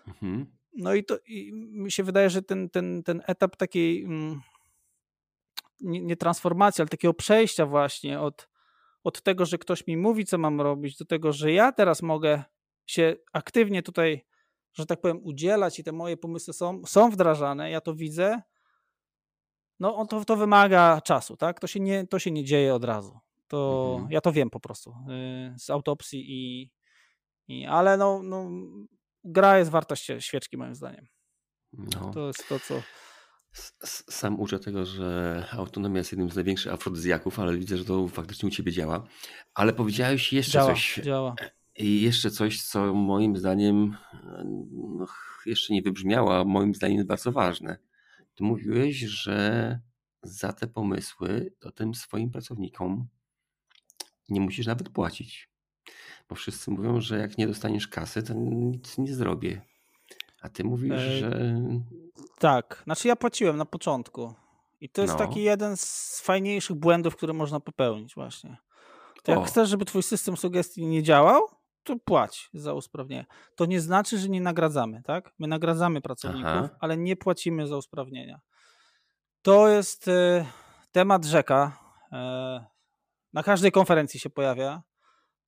Mhm. No i to i mi się wydaje, że ten, ten, ten etap takiej mm, nie, nie, transformacji, ale takiego przejścia właśnie od, od tego, że ktoś mi mówi, co mam robić, do tego, że ja teraz mogę się aktywnie tutaj, że tak powiem, udzielać i te moje pomysły są, są wdrażane, ja to widzę, no to, to wymaga czasu, tak? To się, nie, to się nie dzieje od razu. To mhm. ja to wiem po prostu y, z autopsji i, i ale no, no gra jest warta świeczki moim zdaniem. No. To jest to, co sam uczę tego, że autonomia jest jednym z największych afrodyzjaków, ale widzę, że to faktycznie u ciebie działa. Ale powiedziałeś jeszcze działa, coś. Działa. I jeszcze coś, co moim zdaniem no, jeszcze nie wybrzmiało, a moim zdaniem jest bardzo ważne. Ty mówiłeś, że za te pomysły to tym swoim pracownikom nie musisz nawet płacić. Bo wszyscy mówią, że jak nie dostaniesz kasy, to nic nie zrobię. A ty mówisz, e... że. Tak, znaczy ja płaciłem na początku. I to jest no. taki jeden z fajniejszych błędów, które można popełnić, właśnie. To jak chcesz, żeby twój system sugestii nie działał, to płać za usprawnienie. To nie znaczy, że nie nagradzamy, tak? My nagradzamy pracowników, Aha. ale nie płacimy za usprawnienia. To jest y, temat rzeka. Y, na każdej konferencji się pojawia.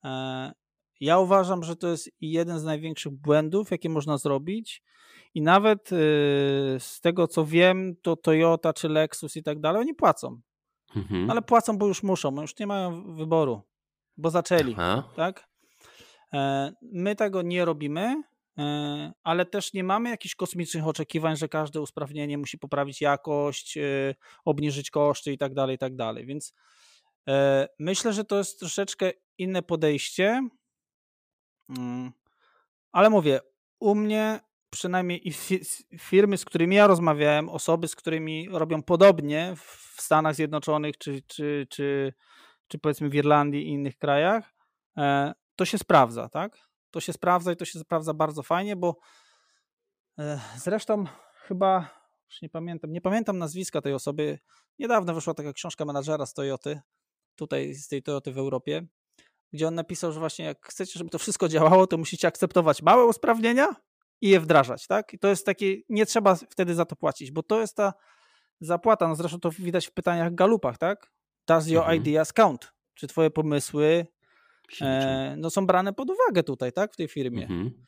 E, ja uważam, że to jest jeden z największych błędów, jakie można zrobić. I nawet y, z tego co wiem, to Toyota czy Lexus i tak dalej, oni płacą. Mhm. Ale płacą, bo już muszą, już nie mają wyboru, bo zaczęli. Aha. Tak? E, my tego nie robimy, e, ale też nie mamy jakichś kosmicznych oczekiwań, że każde usprawnienie musi poprawić jakość, obniżyć koszty i tak dalej, i tak dalej. Więc E, myślę, że to jest troszeczkę inne podejście, ale mówię, u mnie przynajmniej i firmy, z którymi ja rozmawiałem, osoby, z którymi robią podobnie w Stanach Zjednoczonych, czy, czy, czy, czy powiedzmy w Irlandii i innych krajach, e, to się sprawdza, tak? To się sprawdza i to się sprawdza bardzo fajnie, bo e, zresztą chyba, już nie pamiętam, nie pamiętam nazwiska tej osoby, niedawno wyszła taka książka menadżera z Toyoty, tutaj z tej Toyoty w Europie, gdzie on napisał, że właśnie jak chcecie, żeby to wszystko działało, to musicie akceptować małe usprawnienia i je wdrażać, tak? I to jest takie, nie trzeba wtedy za to płacić, bo to jest ta zapłata, no zresztą to widać w pytaniach galupach, tak? Does your mhm. ideas count? czy twoje pomysły e, no, są brane pod uwagę tutaj, tak, w tej firmie. Mhm.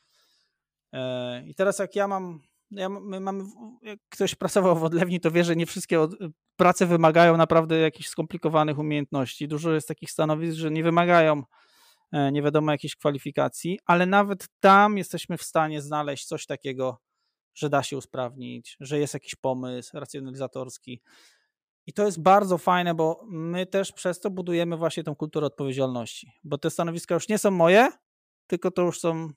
E, I teraz jak ja mam, ja, my mamy, jak ktoś pracował w odlewni, to wie, że nie wszystkie od, prace wymagają naprawdę jakichś skomplikowanych umiejętności. Dużo jest takich stanowisk, że nie wymagają e, nie wiadomo jakichś kwalifikacji, ale nawet tam jesteśmy w stanie znaleźć coś takiego, że da się usprawnić, że jest jakiś pomysł racjonalizatorski. I to jest bardzo fajne, bo my też przez to budujemy właśnie tą kulturę odpowiedzialności, bo te stanowiska już nie są moje, tylko to już są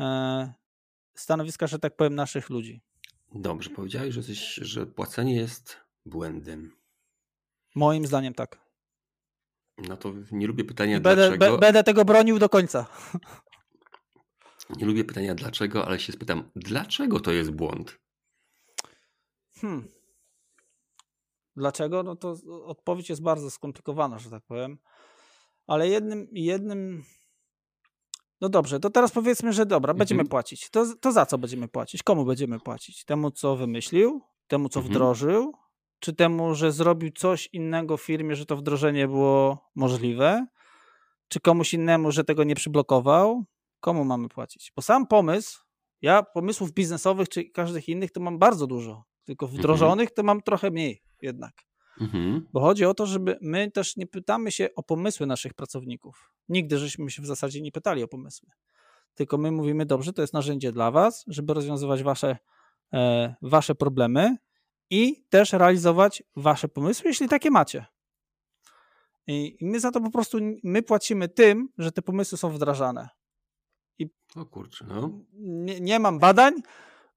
e, stanowiska, że tak powiem, naszych ludzi. Dobrze, powiedziałeś, że, coś, że płacenie jest błędem. Moim zdaniem tak. No to nie lubię pytania będę, dlaczego. Będę tego bronił do końca. Nie lubię pytania dlaczego, ale się spytam, dlaczego to jest błąd? Hmm. Dlaczego? No to odpowiedź jest bardzo skomplikowana, że tak powiem. Ale jednym, jednym. No dobrze, to teraz powiedzmy, że dobra, będziemy mhm. płacić. To, to za co będziemy płacić? Komu będziemy płacić? Temu, co wymyślił? Temu, co mhm. wdrożył? Czy temu, że zrobił coś innego w firmie, że to wdrożenie było możliwe? Czy komuś innemu, że tego nie przyblokował? Komu mamy płacić? Bo sam pomysł, ja pomysłów biznesowych czy każdych innych to mam bardzo dużo, tylko mhm. wdrożonych to mam trochę mniej jednak. Mhm. Bo chodzi o to, żeby my też nie pytamy się o pomysły naszych pracowników. Nigdy żeśmy się w zasadzie nie pytali o pomysły. Tylko my mówimy, dobrze, to jest narzędzie dla Was, żeby rozwiązywać Wasze, e, wasze problemy i też realizować Wasze pomysły, jeśli takie macie. I my za to po prostu, my płacimy tym, że te pomysły są wdrażane. I o kurczę, no. Nie, nie mam badań,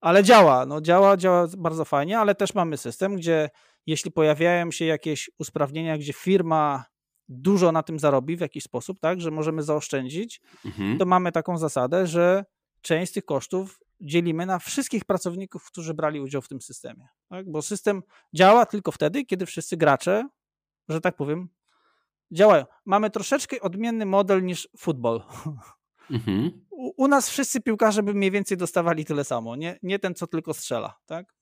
ale działa. No działa, działa bardzo fajnie, ale też mamy system, gdzie jeśli pojawiają się jakieś usprawnienia, gdzie firma dużo na tym zarobi w jakiś sposób, tak, że możemy zaoszczędzić, mhm. to mamy taką zasadę, że część z tych kosztów dzielimy na wszystkich pracowników, którzy brali udział w tym systemie. Tak? Bo system działa tylko wtedy, kiedy wszyscy gracze, że tak powiem, działają. Mamy troszeczkę odmienny model niż futbol. Mhm. U, u, nas wszyscy piłkarze by mniej więcej dostawali tyle samo, nie, nie ten, co tylko strzela, tak?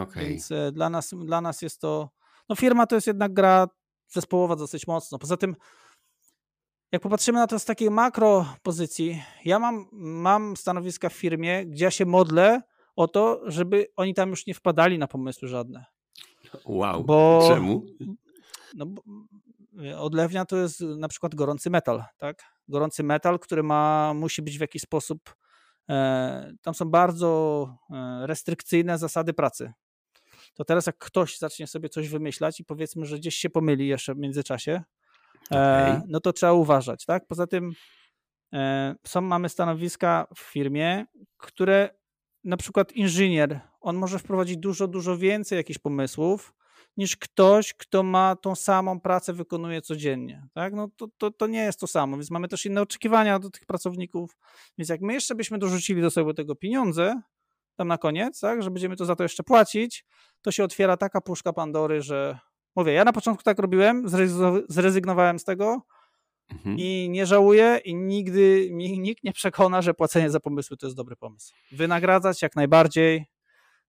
Okay. Więc e, dla nas, dla nas jest to. No, firma to jest jednak gra zespołowa dosyć mocno. Poza tym, jak popatrzymy na to z takiej makro pozycji, ja mam, mam stanowiska w firmie, gdzie ja się modlę o to, żeby oni tam już nie wpadali na pomysły żadne. Wow. Bo, Czemu? No, bo odlewnia to jest na przykład gorący metal, tak? Gorący metal, który ma, musi być w jakiś sposób E, tam są bardzo e, restrykcyjne zasady pracy. To teraz jak ktoś zacznie sobie coś wymyślać i powiedzmy, że gdzieś się pomyli jeszcze w międzyczasie, e, okay. no to trzeba uważać, tak? Poza tym są, mamy stanowiska w firmie, które na przykład inżynier, on może wprowadzić dużo, dużo więcej jakichś pomysłów, niż ktoś, kto ma tą samą pracę, wykonuje codziennie. Tak? No to, to, to nie jest to samo, więc mamy też inne oczekiwania do tych pracowników. Więc jak my jeszcze byśmy dorzucili do sobie tego pieniądze, tam na koniec, tak, że będziemy to za to jeszcze płacić, to się otwiera taka puszka Pandory, że mówię, ja na początku tak robiłem, zrezygnowałem z tego mhm. i nie żałuję i nigdy nikt nie przekona, że płacenie za pomysły to jest dobry pomysł. Wynagradzać jak najbardziej,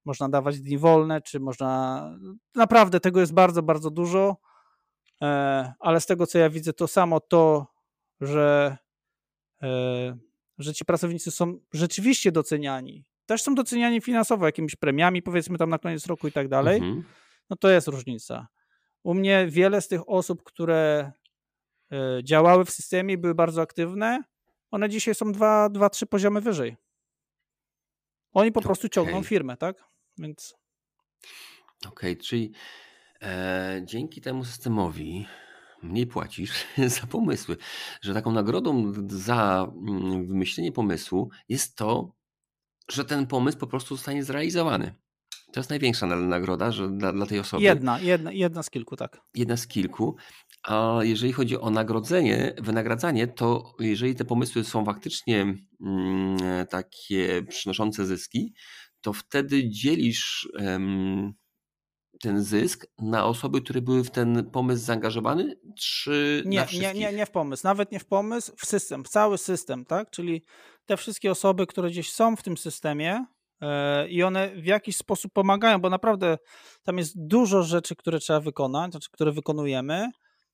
można dawać dni wolne, czy można. Naprawdę tego jest bardzo, bardzo dużo. E, ale z tego co ja widzę, to samo to, że, e, że ci pracownicy są rzeczywiście doceniani. Też są doceniani finansowo, jakimiś premiami, powiedzmy tam na koniec roku i tak dalej. Mhm. No to jest różnica. U mnie wiele z tych osób, które e, działały w systemie, były bardzo aktywne, one dzisiaj są dwa, dwa trzy poziomy wyżej. Oni po prostu ciągną firmę, tak? Więc. Okej, czyli e, dzięki temu systemowi mniej płacisz za pomysły, że taką nagrodą za mm, wymyślenie pomysłu jest to, że ten pomysł po prostu zostanie zrealizowany. To jest największa nagroda że dla, dla tej osoby. Jedna, jedna, jedna z kilku, tak. Jedna z kilku. A jeżeli chodzi o nagrodzenie, wynagradzanie, to jeżeli te pomysły są faktycznie mm, takie przynoszące zyski, to wtedy dzielisz um, ten zysk na osoby, które były w ten pomysł zaangażowane, czy nie, nie, nie, nie w pomysł, nawet nie w pomysł, w system, w cały system, tak? Czyli te wszystkie osoby, które gdzieś są w tym systemie, i one w jakiś sposób pomagają, bo naprawdę tam jest dużo rzeczy, które trzeba wykonać, znaczy, które wykonujemy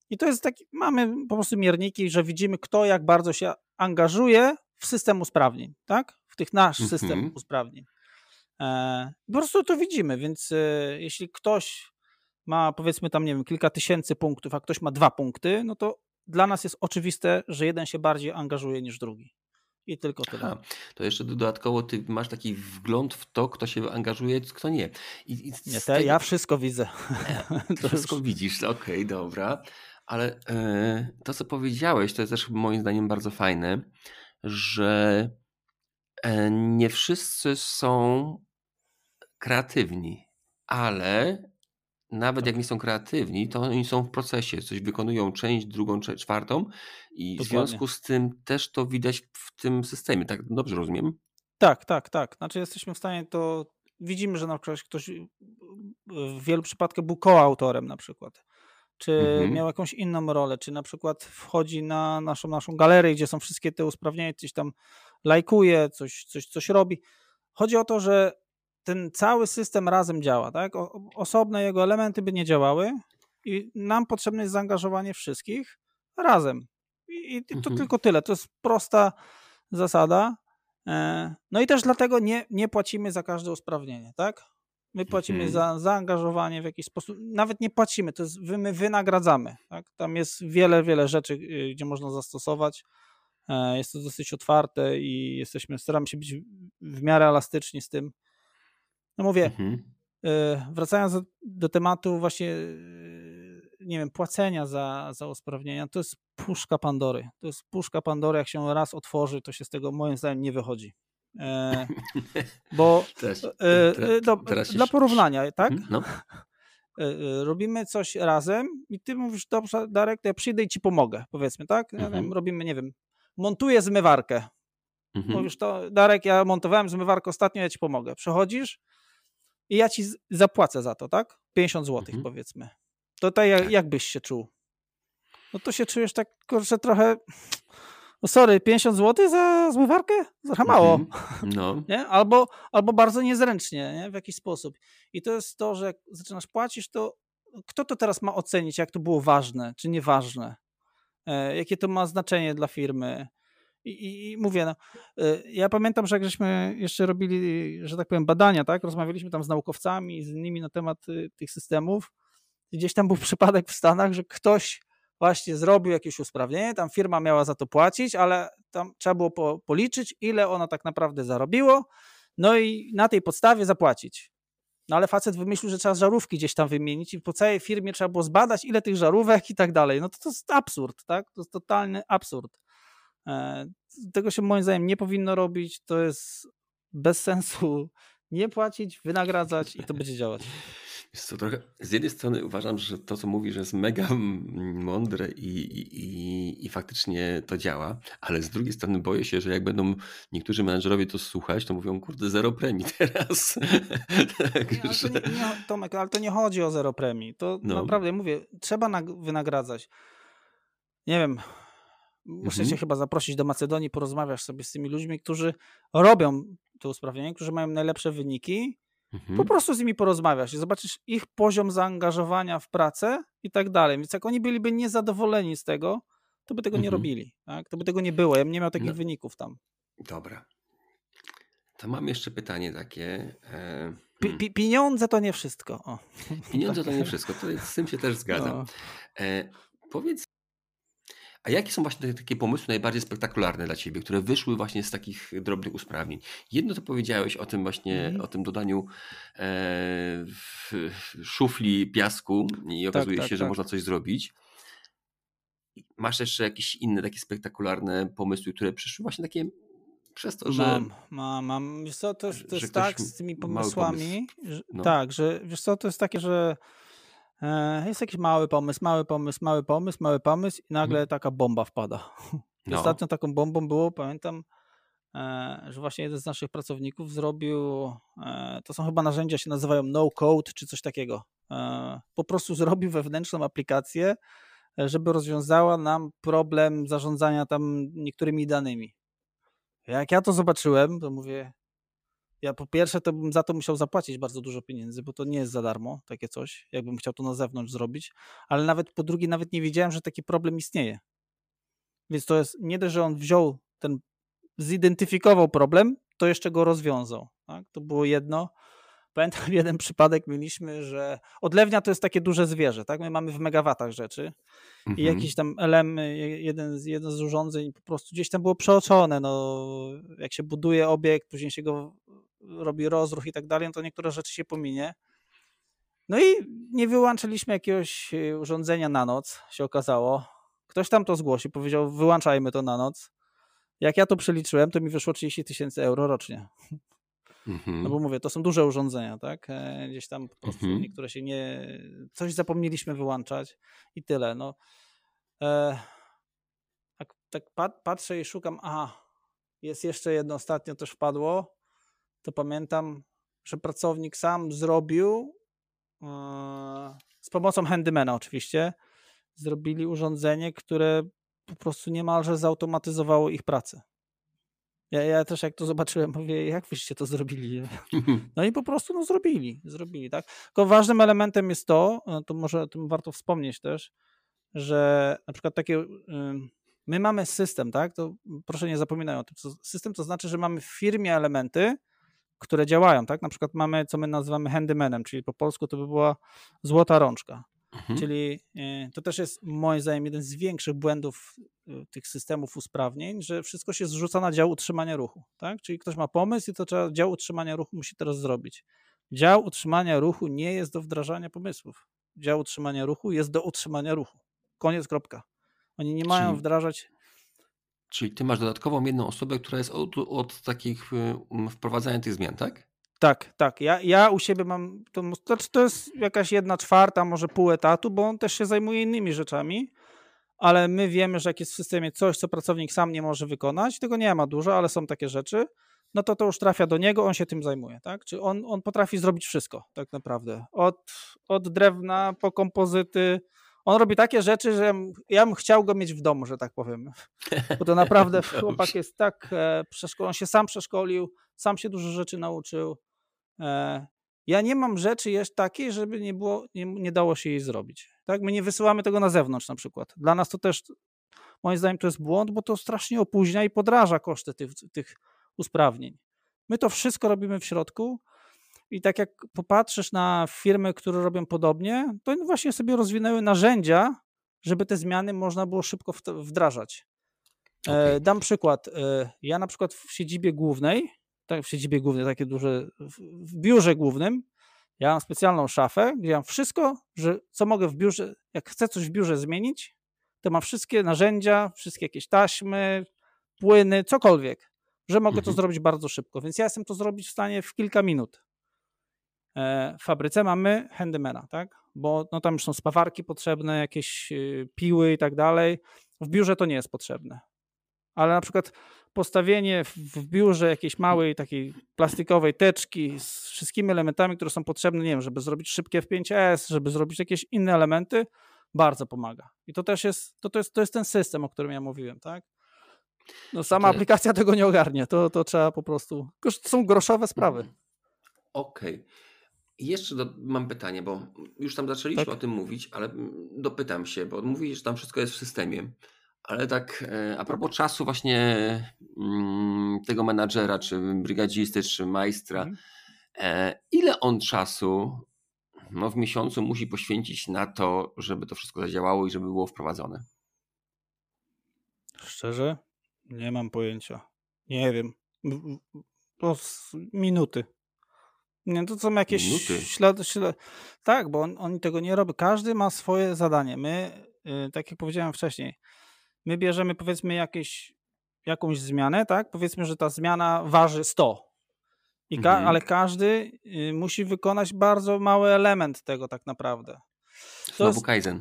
I to jest taki, mamy po prostu mierniki, że widzimy, kto jak bardzo się angażuje w system usprawnień, tak? W tych nasz mm -hmm. system usprawnień. E, po prostu to widzimy, więc e, jeśli ktoś ma powiedzmy tam, nie wiem, kilka tysięcy punktów, a ktoś ma dwa punkty, no to dla nas jest oczywiste, że jeden się bardziej angażuje niż drugi. I tylko tyle. Aha, to jeszcze dodatkowo ty masz taki wgląd w to, kto się angażuje, kto nie. I, i nie, te, ja wszystko widzę. wszystko widzisz, okej, okay, dobra. Ale e, to, co powiedziałeś, to jest też moim zdaniem bardzo fajne, że e, nie wszyscy są kreatywni, ale nawet tak. jak nie są kreatywni, to oni są w procesie, coś wykonują część, drugą, czwartą i Dokładnie. w związku z tym też to widać w tym systemie, tak dobrze rozumiem? Tak, tak, tak. Znaczy jesteśmy w stanie to, widzimy, że na przykład ktoś w wielu przypadkach był koautorem na przykład, czy mhm. miał jakąś inną rolę, czy na przykład wchodzi na naszą, naszą galerię, gdzie są wszystkie te usprawnienia, coś tam lajkuje, coś, coś, coś robi. Chodzi o to, że ten cały system razem działa, tak? O, osobne jego elementy by nie działały i nam potrzebne jest zaangażowanie wszystkich razem. I, i to mhm. tylko tyle. To jest prosta zasada. E, no i też dlatego nie, nie płacimy za każde usprawnienie, tak? My płacimy mhm. za zaangażowanie w jakiś sposób. Nawet nie płacimy, to jest my wynagradzamy. Tak? Tam jest wiele, wiele rzeczy, y, gdzie można zastosować. E, jest to dosyć otwarte i jesteśmy, staramy się być w miarę elastyczni z tym. No mówię, mhm. E, wracając do, do, tematu właśnie, e, nie wiem, płacenia za, za usprawnienia, to jest puszka Pandory. To jest puszka Pandory, jak się raz otworzy, to się z tego moim zdaniem nie wychodzi. E, bo teraz, e, do, dla porównania, tak? Mhm, no. E, robimy coś razem i ty mówisz, dobrze, Darek, to ja przyjdę i ci pomogę, powiedzmy, tak? Mhm. robimy, nie wiem, montuję zmywarkę. Mhm. Mówisz to, Darek, ja montowałem zmywarkę ostatnio, ja ci pomogę. Przechodzisz, i ja ci zapłacę za to, tak? 50 zł mhm. powiedzmy. To tak jak, jak byś się czuł? No to się czujesz tak, kurczę, trochę... No sorry, 50 zł za zmywarkę? Trochę mało. Mhm. No. nie? Albo, albo bardzo niezręcznie, nie? w jakiś sposób. I to jest to, że jak zaczynasz płacić, to kto to teraz ma ocenić, jak to było ważne, czy nieważne? E, jakie to ma znaczenie dla firmy? I, I, mówię, no, y, ja pamiętam, że jak żeśmy jeszcze robili, że tak powiem, badania, tak, rozmawialiśmy tam z naukowcami z innymi na temat y, tych systemów. Gdzieś tam był przypadek w Stanach, że ktoś właśnie zrobił jakieś usprawnienie, tam firma miała za to płacić, ale tam trzeba było po, policzyć, ile ono tak naprawdę zarobiło, no i na tej podstawie zapłacić. No ale facet wymyślił, że trzeba żarówki gdzieś tam wymienić i po całej firmie trzeba było zbadać, ile tych żarówek i tak dalej. No to, to jest absurd, tak? To jest totalny absurd. E, tego się moim zdaniem nie powinno robić. To jest bez sensu nie płacić, wynagradzać i to będzie działać. Co, trochę, z jednej strony uważam, że to, co mówisz, jest mega mądre i, i, i faktycznie to działa, ale z drugiej strony boję się, że jak będą niektórzy menedżerowie to słuchać, to mówią, kurde, zero premii teraz. tak, nie, nie, nie, Tomek, ale to nie chodzi o zero premii. To no. naprawdę, mówię, trzeba wynagradzać. Nie wiem, Muszę mhm. cię chyba zaprosić do Macedonii, porozmawiasz sobie z tymi ludźmi, którzy robią to usprawnienie, którzy mają najlepsze wyniki. Mhm. Po prostu z nimi porozmawiasz i zobaczysz ich poziom zaangażowania w pracę i tak dalej. Więc jak oni byliby niezadowoleni z tego, to by tego mhm. nie robili. Tak? To by tego nie było. Ja bym nie miał takich no. wyników tam. Dobra. To mam jeszcze pytanie takie. E, hmm. pieniądze to nie wszystko. O. Pieniądze to nie wszystko. To z tym się też zgadzam. No. E, powiedz a jakie są właśnie takie pomysły najbardziej spektakularne dla Ciebie, które wyszły właśnie z takich drobnych usprawnień? Jedno to powiedziałeś o tym właśnie, mm. o tym dodaniu e, szufli piasku i tak, okazuje tak, się, tak, że tak. można coś zrobić. Masz jeszcze jakieś inne takie spektakularne pomysły, które przyszły właśnie takie przez to, że... Mam, mam, mam. Wiesz co, to, to jest tak z tymi pomysłami, że, no. tak, że wiesz co, to jest takie, że jest jakiś mały pomysł, mały pomysł, mały pomysł, mały pomysł i nagle hmm. taka bomba wpada. No. Ostatnio taką bombą było, pamiętam, e, że właśnie jeden z naszych pracowników zrobił, e, to są chyba narzędzia, się nazywają no code czy coś takiego. Po prostu zrobił wewnętrzną aplikację, żeby rozwiązała nam problem zarządzania tam niektórymi danymi. Jak ja to zobaczyłem, to mówię, ja po pierwsze to bym za to musiał zapłacić bardzo dużo pieniędzy, bo to nie jest za darmo takie coś, jakbym chciał to na zewnątrz zrobić, ale nawet po drugie nawet nie wiedziałem, że taki problem istnieje. Więc to jest nie dość, że on wziął ten, zidentyfikował problem, to jeszcze go rozwiązał. Tak? To było jedno. Pamiętam jeden przypadek mieliśmy, że odlewnia to jest takie duże zwierzę, tak? My mamy w megawatach rzeczy mhm. i jakiś tam elem, jeden z, jeden z urządzeń po prostu gdzieś tam było przeoczone, no jak się buduje obiekt, później się go robi rozruch i tak dalej, no to niektóre rzeczy się pominie. No i nie wyłączyliśmy jakiegoś e, urządzenia na noc, się okazało. Ktoś tam to zgłosił, powiedział wyłączajmy to na noc. Jak ja to przeliczyłem, to mi wyszło 30 tysięcy euro rocznie. Mhm. No bo mówię, to są duże urządzenia, tak? E, gdzieś tam po prostu mhm. niektóre się nie. Coś zapomnieliśmy wyłączać i tyle. No. E, tak, tak patrzę i szukam. Aha, jest jeszcze jedno ostatnio też wpadło. To pamiętam, że pracownik sam zrobił e, z pomocą handymana oczywiście. Zrobili urządzenie, które po prostu niemalże zautomatyzowało ich pracę. Ja, ja też jak to zobaczyłem, mówię, jak wyście to zrobili? No i po prostu no, zrobili, zrobili, tak? Tylko ważnym elementem jest to, no, to może o tym warto wspomnieć też, że na przykład takie, my mamy system, tak? To proszę nie zapominaj o tym. System to znaczy, że mamy w firmie elementy, które działają, tak? Na przykład mamy, co my nazywamy handymanem, czyli po polsku to by była złota rączka. Mhm. Czyli e, to też jest moim zdaniem jeden z większych błędów e, tych systemów usprawnień, że wszystko się zrzuca na dział utrzymania ruchu. Tak? Czyli ktoś ma pomysł i to trzeba, dział utrzymania ruchu musi teraz zrobić. Dział utrzymania ruchu nie jest do wdrażania pomysłów. Dział utrzymania ruchu jest do utrzymania ruchu. Koniec, kropka. Oni nie mają czyli, wdrażać. Czyli ty masz dodatkową jedną osobę, która jest od, od takich e, wprowadzania tych zmian, tak? Tak, tak. Ja, ja u siebie mam, to, znaczy to jest jakaś jedna czwarta, może pół etatu, bo on też się zajmuje innymi rzeczami, ale my wiemy, że jak jest w systemie coś, co pracownik sam nie może wykonać, tego nie ma dużo, ale są takie rzeczy, no to to już trafia do niego, on się tym zajmuje, tak? Czy on, on potrafi zrobić wszystko, tak naprawdę. Od, od drewna po kompozyty. On robi takie rzeczy, że ja bym chciał go mieć w domu, że tak powiem. Bo to naprawdę chłopak jest tak e, przeszkolony, on się sam przeszkolił, sam się dużo rzeczy nauczył. E, ja nie mam rzeczy jeszcze takiej, żeby nie, było, nie, nie dało się jej zrobić. Tak? My nie wysyłamy tego na zewnątrz na przykład. Dla nas to też, moim zdaniem, to jest błąd, bo to strasznie opóźnia i podraża koszty tych, tych usprawnień. My to wszystko robimy w środku i tak jak popatrzysz na firmy, które robią podobnie, to właśnie sobie rozwinęły narzędzia, żeby te zmiany można było szybko wdrażać. E, okay. Dam przykład. E, ja na przykład w siedzibie głównej tak w siedzibie głównej, takie duże, w biurze głównym, ja mam specjalną szafę, gdzie mam wszystko, że co mogę w biurze, jak chcę coś w biurze zmienić, to mam wszystkie narzędzia, wszystkie jakieś taśmy, płyny, cokolwiek, że mogę mhm. to zrobić bardzo szybko. Więc ja jestem to zrobić w stanie w kilka minut. E, w fabryce mamy handymana, tak? Bo no, tam już są spawarki potrzebne, jakieś y, piły i tak dalej. W biurze to nie jest potrzebne. Ale na przykład postawienie w biurze jakiejś małej takiej plastikowej teczki z wszystkimi elementami, które są potrzebne, nie wiem, żeby zrobić szybkie F5S, żeby zrobić jakieś inne elementy, bardzo pomaga. I to też jest, to, to jest, to jest ten system, o którym ja mówiłem, tak? No sama okay. aplikacja tego nie ogarnie, to, to trzeba po prostu, to są groszowe sprawy. Mhm. Okej. Okay. Jeszcze do, mam pytanie, bo już tam zaczęliśmy tak? o tym mówić, ale dopytam się, bo mówisz, że tam wszystko jest w systemie. Ale tak e, a propos czasu właśnie mm, tego menadżera, czy brygadzisty, czy majstra, mhm. E, ile on czasu no, w miesiącu musi poświęcić na to, żeby to wszystko zadziałało i żeby było wprowadzone? Szczerze? Nie mam pojęcia. Nie wiem. To minuty. Nie, to są jakieś Minuty. ślady, ślady. Tak, bo on, oni tego nie robią. Każdy ma swoje zadanie. My, y, tak jak powiedziałem wcześniej, my bierzemy powiedzmy jakieś, jakąś zmianę, tak? Powiedzmy, że ta zmiana waży 100. I ka mhm. Ale każdy y, musi wykonać bardzo mały element tego tak naprawdę. To Znowu Kaizen.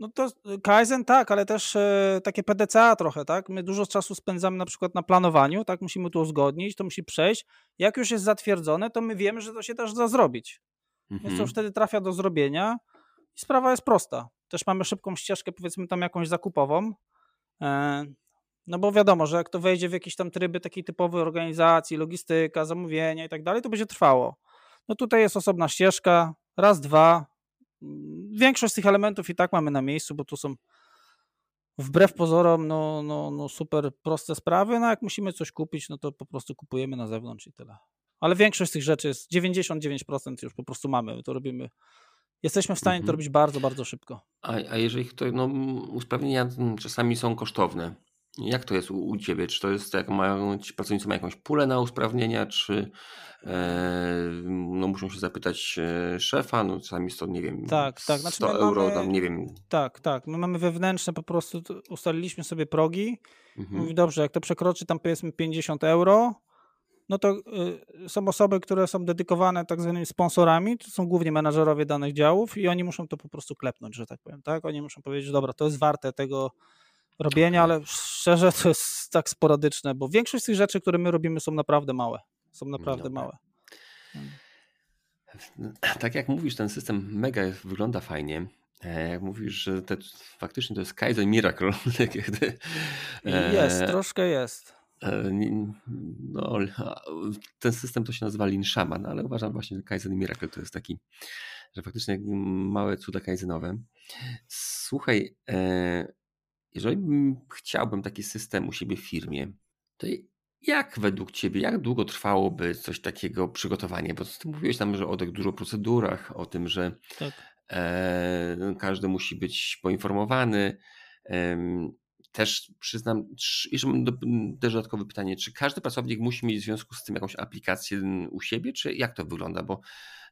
No to Kaizen tak, ale też e, takie PDCA trochę, tak? My dużo czasu spędzamy na przykład na planowaniu, tak? Musimy to uzgodnić, to musi przejść. Jak już jest zatwierdzone, to my wiemy, że to się też da zrobić. Mhm. Więc to już wtedy trafia do zrobienia i sprawa jest prosta. Też mamy szybką ścieżkę, powiedzmy tam jakąś zakupową, E, No bo wiadomo, że jak to wejdzie w jakieś tam tryby takiej typowej organizacji, logistyka, zamówienia i tak dalej, to będzie trwało. No tutaj jest osobna ścieżka, raz, dwa. Większość z tych elementów i tak mamy na miejscu, bo tu są wbrew pozorom no, no, no super proste sprawy, no jak musimy coś kupić, no to po prostu kupujemy na zewnątrz i tyle. Ale większość z tych rzeczy jest 99% już po prostu mamy, to robimy. Jesteśmy w stanie mhm. to robić bardzo, bardzo szybko. A, a jeżeli to, no, usprawnienia czasami są kosztowne, jak to jest u, u Ciebie? Czy to jest, jak mają ci pracownicy mają jakąś pulę na usprawnienia, czy e, no muszą się zapytać e, szefa, no czasami jest to, nie wiem, tak, tak. Znaczy 100 euro, mamy, tam nie wiem. Tak, tak. My mamy wewnętrzne, po prostu ustaliliśmy sobie progi. Mhm. Mówi, dobrze, jak to przekroczy tam powiedzmy 50 euro, no to y, są osoby, które są dedykowane tak zwanymi sponsorami, to są głównie menadżerowie danych działów i oni muszą to po prostu klepnąć, że tak powiem, tak? Oni muszą powiedzieć, dobra, to jest warte tego robienia, ale szczerze to jest tak sporadyczne, bo większość z tych rzeczy, które my robimy są naprawdę małe. Są naprawdę Dobra. małe. Tak jak mówisz, ten system mega wygląda fajnie. E, jak mówisz, że te, faktycznie to jest Kaizen Miracle. jest, troszkę jest. E, no, ten system to się nazywa Lean Shaman, ale uważam właśnie, że Kaizen Miracle to jest taki, że faktycznie małe cuda kaizenowe. Słuchaj, e, jeżeli chciałbym taki system u siebie w firmie, to jak według Ciebie, jak długo trwałoby coś takiego przygotowanie? Bo Ty mówiłeś tam, że o tych dużo procedurach, o tym, że tak. e, każdy musi być poinformowany. E, też przyznam, jeszcze mam do, też dodatkowe pytanie, czy każdy pracownik musi mieć w związku z tym jakąś aplikację u siebie, czy jak to wygląda? Bo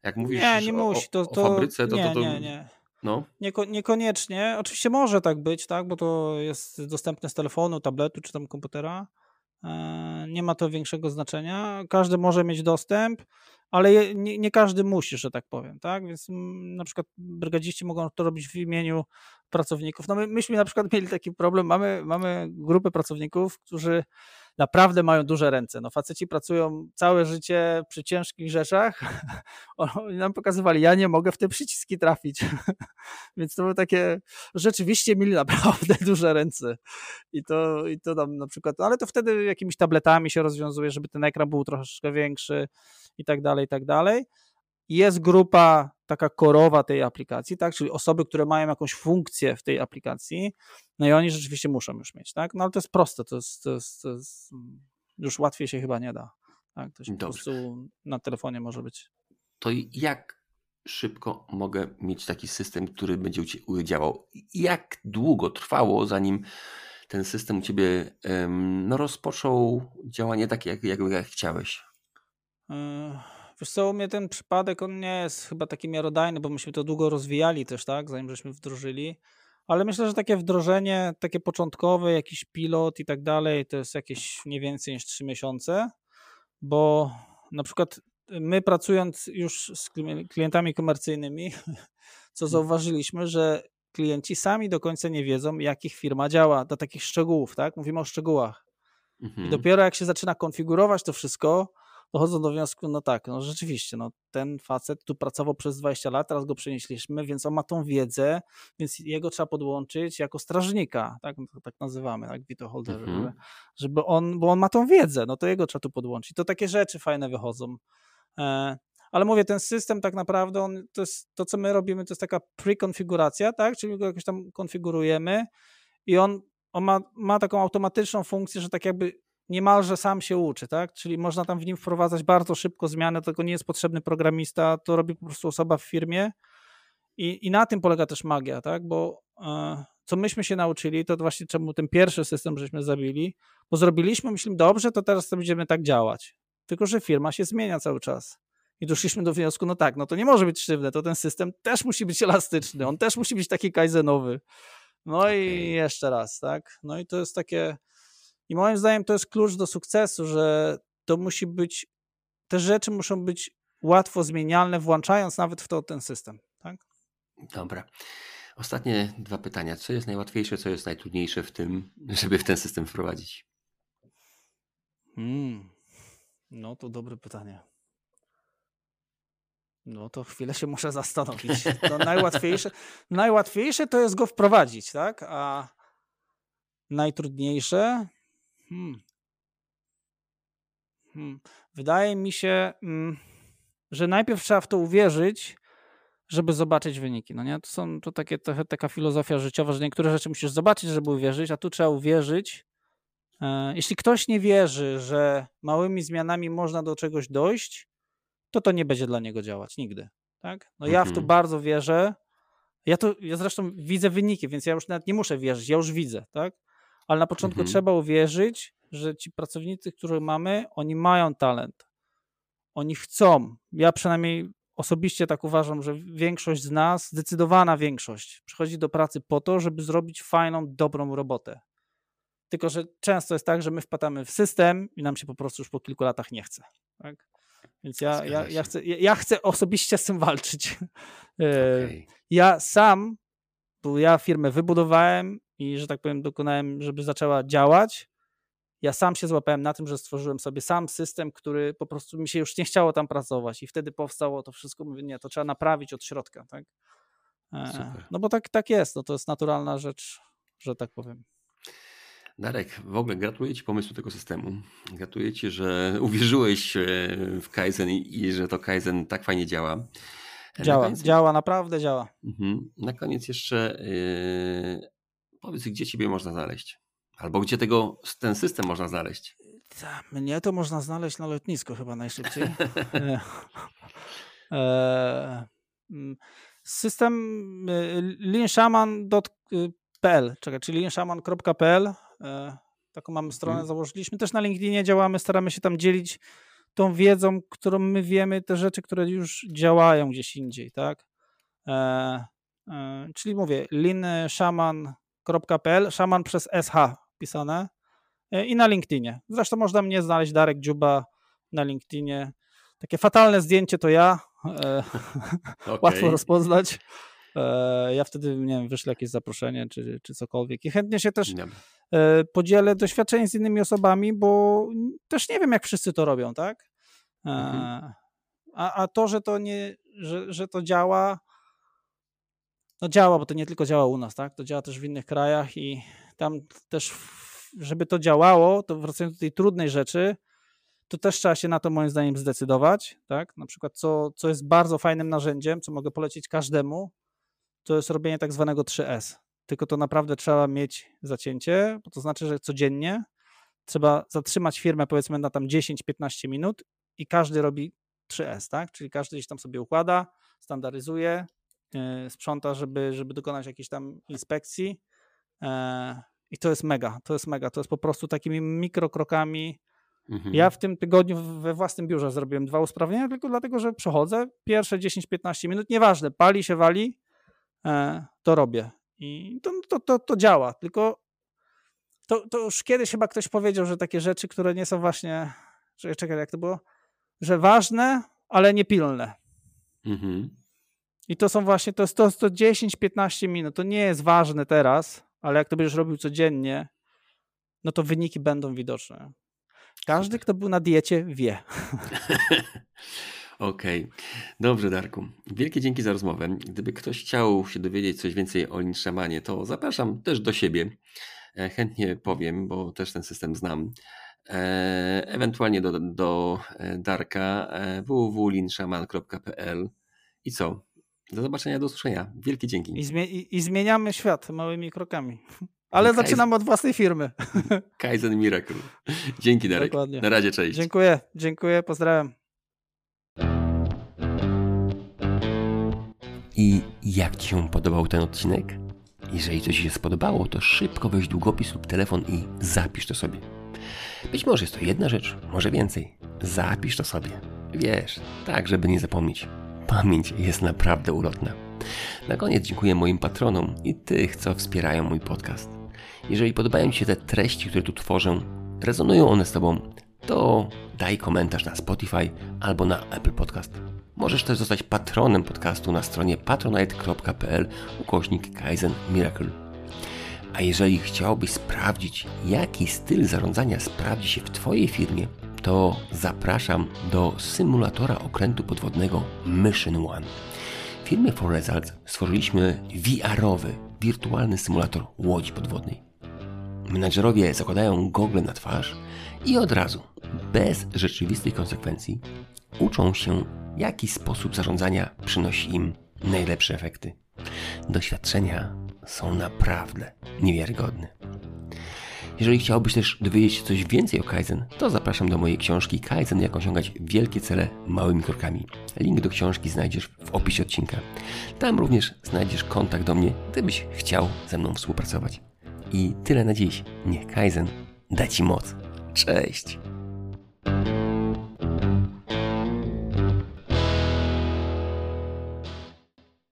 jak mówisz nie, nie o, musi. To, to, o fabryce, to, nie, to, to, nie, nie. No. Nieko, niekoniecznie. Oczywiście może tak być, tak, bo to jest dostępne z telefonu, tabletu czy tam komputera. E, nie ma to większego znaczenia. Każdy może mieć dostęp, ale nie, nie, każdy musi, że tak powiem, tak? Więc mm, na przykład brygadziści mogą to robić w imieniu pracowników. No my, myśmy na przykład mieli taki problem, mamy, mamy grupę pracowników, którzy naprawdę mają duże ręce. No faceci pracują całe życie przy ciężkich rzeczach. Oni nam pokazywali, ja nie mogę w te przyciski trafić. Więc to było takie, rzeczywiście mieli naprawdę duże ręce. I to, i to tam na przykład, no ale to wtedy jakimiś tabletami się rozwiązuje, żeby ten ekran był troszeczkę większy i tak dalej, i tak dalej. Jest grupa taka korowa tej aplikacji, tak, czyli osoby, które mają jakąś funkcję w tej aplikacji, no i oni rzeczywiście muszą już mieć, tak, no ale to jest proste, to jest, to jest, to jest już łatwiej się chyba nie da, tak, to się Dobrze. po prostu na telefonie może być. To jak szybko mogę mieć taki system, który będzie działał? Jak długo trwało, zanim ten system u Ciebie no, rozpoczął działanie takie, jak, jak, jak chciałeś? Yy Wiesz co, u mnie ten przypadek, on nie jest chyba taki miarodajny, bo myśmy to długo rozwijali też, tak, zanim żeśmy wdrożyli. Ale myślę, że takie wdrożenie, takie początkowe, jakiś pilot i tak dalej, to jest jakieś nie więcej niż 3 miesiące, bo na przykład my pracując już z klientami komercyjnymi, co mhm. zauważyliśmy, że klienci sami do końca nie wiedzą, jak ich firma działa, do takich szczegółów, tak? Mówimy o szczegółach. Mhm. I dopiero jak się zaczyna konfigurować to wszystko, dochodzą do wniosku, no tak, no rzeczywiście, no ten facet tu pracował przez 20 lat, teraz go przenieśliśmy, więc on ma tą wiedzę, więc jego trzeba podłączyć jako strażnika, tak, tak nazywamy, tak, Vito Holder, mhm. żeby, żeby on, bo on ma tą wiedzę, no to jego trzeba tu podłączyć. To takie rzeczy fajne wychodzą. E, ale mówię, ten system tak naprawdę, on, to, jest, to co my robimy, to jest taka prekonfiguracja, tak, czyli go jakoś tam konfigurujemy i on, on ma, ma taką automatyczną funkcję, że tak jakby niemalże sam się uczy, tak? Czyli można tam w nim wprowadzać bardzo szybko zmiany, tylko nie jest potrzebny programista, to robi po prostu osoba w firmie i, i na tym polega też magia, tak? Bo e, co myśmy się nauczyli, to właśnie czemu ten pierwszy system żeśmy zabili, bo zrobiliśmy, myślimy, dobrze, to teraz to będziemy tak działać. Tylko, że firma się zmienia cały czas. I doszliśmy do wniosku, no tak, no to nie może być sztywne, to ten system też musi być elastyczny, on też musi być taki kaizenowy. No okay. i jeszcze raz, tak? No i to jest takie, i moim zdaniem to jest klucz do sukcesu, że to musi być, te rzeczy muszą być łatwo zmienialne, włączając nawet w to ten system. Tak? Dobra. Ostatnie dwa pytania. Co jest najłatwiejsze, co jest najtrudniejsze w tym, żeby w ten system wprowadzić? Hmm. No to dobre pytanie. No to chwilę się muszę zastanowić. No najłatwiejsze, najłatwiejsze to jest go wprowadzić, tak? A najtrudniejsze Hmm. Hmm. Wydaje mi się, mm, że najpierw trzeba w to uwierzyć, żeby zobaczyć wyniki. No nie? To są to takie, trochę taka filozofia życiowa, że niektóre rzeczy musisz zobaczyć, żeby uwierzyć, a tu trzeba uwierzyć. E, jeśli ktoś nie wierzy, że małymi zmianami można do czegoś dojść, to to nie będzie dla niego działać nigdy. Tak? No ja w to Mhm. bardzo wierzę. Ja to, ja zresztą widzę wyniki, więc ja już nawet nie muszę wierzyć, ja już widzę, tak? Ale na początku Mhm. trzeba uwierzyć, że ci pracownicy, których mamy, oni mają talent. Oni chcą. Ja przynajmniej osobiście tak uważam, że większość z nas, zdecydowana większość, przychodzi do pracy po to, żeby zrobić fajną, dobrą robotę. Tylko, że często jest tak, że my wpadamy w system i nam się po prostu już po kilku latach nie chce. Tak? Więc ja, ja, ja, chcę, ja, chcę osobiście z tym walczyć. E, Okej. Ja sam, bo ja firmę wybudowałem i, że tak powiem, dokonałem, żeby zaczęła działać. Ja sam się złapałem na tym, że stworzyłem sobie sam system, który po prostu mi się już nie chciało tam pracować i wtedy powstało to wszystko. Mówię, nie, to trzeba naprawić od środka, tak? E, Super. No bo tak, tak jest, no to jest naturalna rzecz, że tak powiem. Darek, w ogóle gratuluję Ci pomysłu tego systemu. Gratuluję Ci, że uwierzyłeś e, w Kaizen i, że to Kaizen tak fajnie działa. E, na Działa, koniec- działa, naprawdę działa. Mhm. Na koniec jeszcze powiedz, gdzie Ciebie można znaleźć? Albo gdzie tego, ten system można znaleźć? Mnie to można znaleźć na lotnisku chyba najszybciej. E, e, mm, System y, linshaman.pl, czekaj, czyli linshaman.pl. e, Taką mamy stronę, Mhm. założyliśmy. Też na LinkedInie działamy, staramy się tam dzielić tą wiedzą, którą my wiemy, te rzeczy, które już działają gdzieś indziej, tak? Czyli mówię, linshaman.pl, szaman przez SH pisane e, i na LinkedInie. Zresztą można mnie znaleźć, Darek Dziuba na LinkedInie. Takie fatalne zdjęcie to ja, e, Okej. łatwo rozpoznać. E, Ja wtedy, nie wiem, wyślę jakieś zaproszenie czy, czy cokolwiek. I chętnie się też Dobra. e, podzielę doświadczeń z innymi osobami, bo też nie wiem, jak wszyscy to robią, tak? Mhm. A, a to, że to nie, że, że to działa, no działa, bo to nie tylko działa u nas, tak? To działa też w innych krajach i tam też, żeby to działało, to wracając do tej trudnej rzeczy, to też trzeba się na to moim zdaniem zdecydować, tak? Na przykład co, co jest bardzo fajnym narzędziem, co mogę polecić każdemu, to jest robienie tak zwanego 3S. Tylko to naprawdę trzeba mieć zacięcie, bo to znaczy, że codziennie trzeba zatrzymać firmę powiedzmy na tam 10-15 minut i każdy robi 3S, tak? Czyli każdy gdzieś tam sobie układa, standaryzuje, sprząta, żeby, żeby dokonać jakiejś tam inspekcji. e, I to jest mega, to jest mega. To jest po prostu takimi mikrokrokami. Mhm. Ja w tym tygodniu we własnym biurze zrobiłem dwa usprawnienia, tylko dlatego, że przechodzę pierwsze 10-15 minut, nieważne, pali się, wali, e, to robię. I to, to, to, to działa. Tylko to, to już kiedyś chyba ktoś powiedział, że takie rzeczy, które nie są właśnie, czekaj, jak to było, że ważne, ale nie pilne. Mhm. I to są właśnie, to jest to, to 10-15 minut. To nie jest ważne teraz, ale jak to będziesz robił codziennie, no to wyniki będą widoczne. Każdy, kto był na diecie, wie. Okej. Dobrze, Darku. Wielkie dzięki za rozmowę. Gdyby ktoś chciał się dowiedzieć coś więcej o Linszamanie, to zapraszam też do siebie. E, Chętnie powiem, bo też ten system znam. E, Ewentualnie do, do e, Darka www.linshaman.pl I co? Do zobaczenia, do usłyszenia. Wielkie I, dzięki. zmie- i, i zmieniamy świat małymi krokami. Ale Kaizen- zaczynamy od własnej firmy. Kaizen Miracle. Dzięki, Darek. Dokładnie. Na razie, cześć. Dziękuję, dziękuję, pozdrawiam. I jak Ci się podobał ten odcinek? Jeżeli coś Ci się spodobało, to szybko weź długopis lub telefon i zapisz to sobie. Być może jest to jedna rzecz, może więcej. Zapisz to sobie. Wiesz, tak, żeby nie zapomnieć. Pamięć jest naprawdę ulotna. Na koniec dziękuję moim patronom i tych, co wspierają mój podcast. Jeżeli podobają Ci się te treści, które tu tworzę, rezonują one z Tobą, to daj komentarz na Spotify albo na Apple Podcast. Możesz też zostać patronem podcastu na stronie patronite.pl ukośnik Kaizen Miracle. A jeżeli chciałbyś sprawdzić, jaki styl zarządzania sprawdzi się w Twojej firmie, to zapraszam do symulatora okrętu podwodnego Mission One. W firmie For Results stworzyliśmy VR-owy, wirtualny symulator łodzi podwodnej. menadżerowie zakładają gogle na twarz i od razu, bez rzeczywistych konsekwencji, uczą się, jaki sposób zarządzania przynosi im najlepsze efekty. Doświadczenia są naprawdę niewiarygodne. Jeżeli chciałbyś też dowiedzieć się coś więcej o Kaizen, to zapraszam do mojej książki Kaizen jak osiągać wielkie cele małymi krokami. Link do książki znajdziesz w opisie odcinka. Tam również znajdziesz kontakt do mnie, gdybyś chciał ze mną współpracować. I tyle na dziś. Niech Kaizen da Ci moc. Cześć!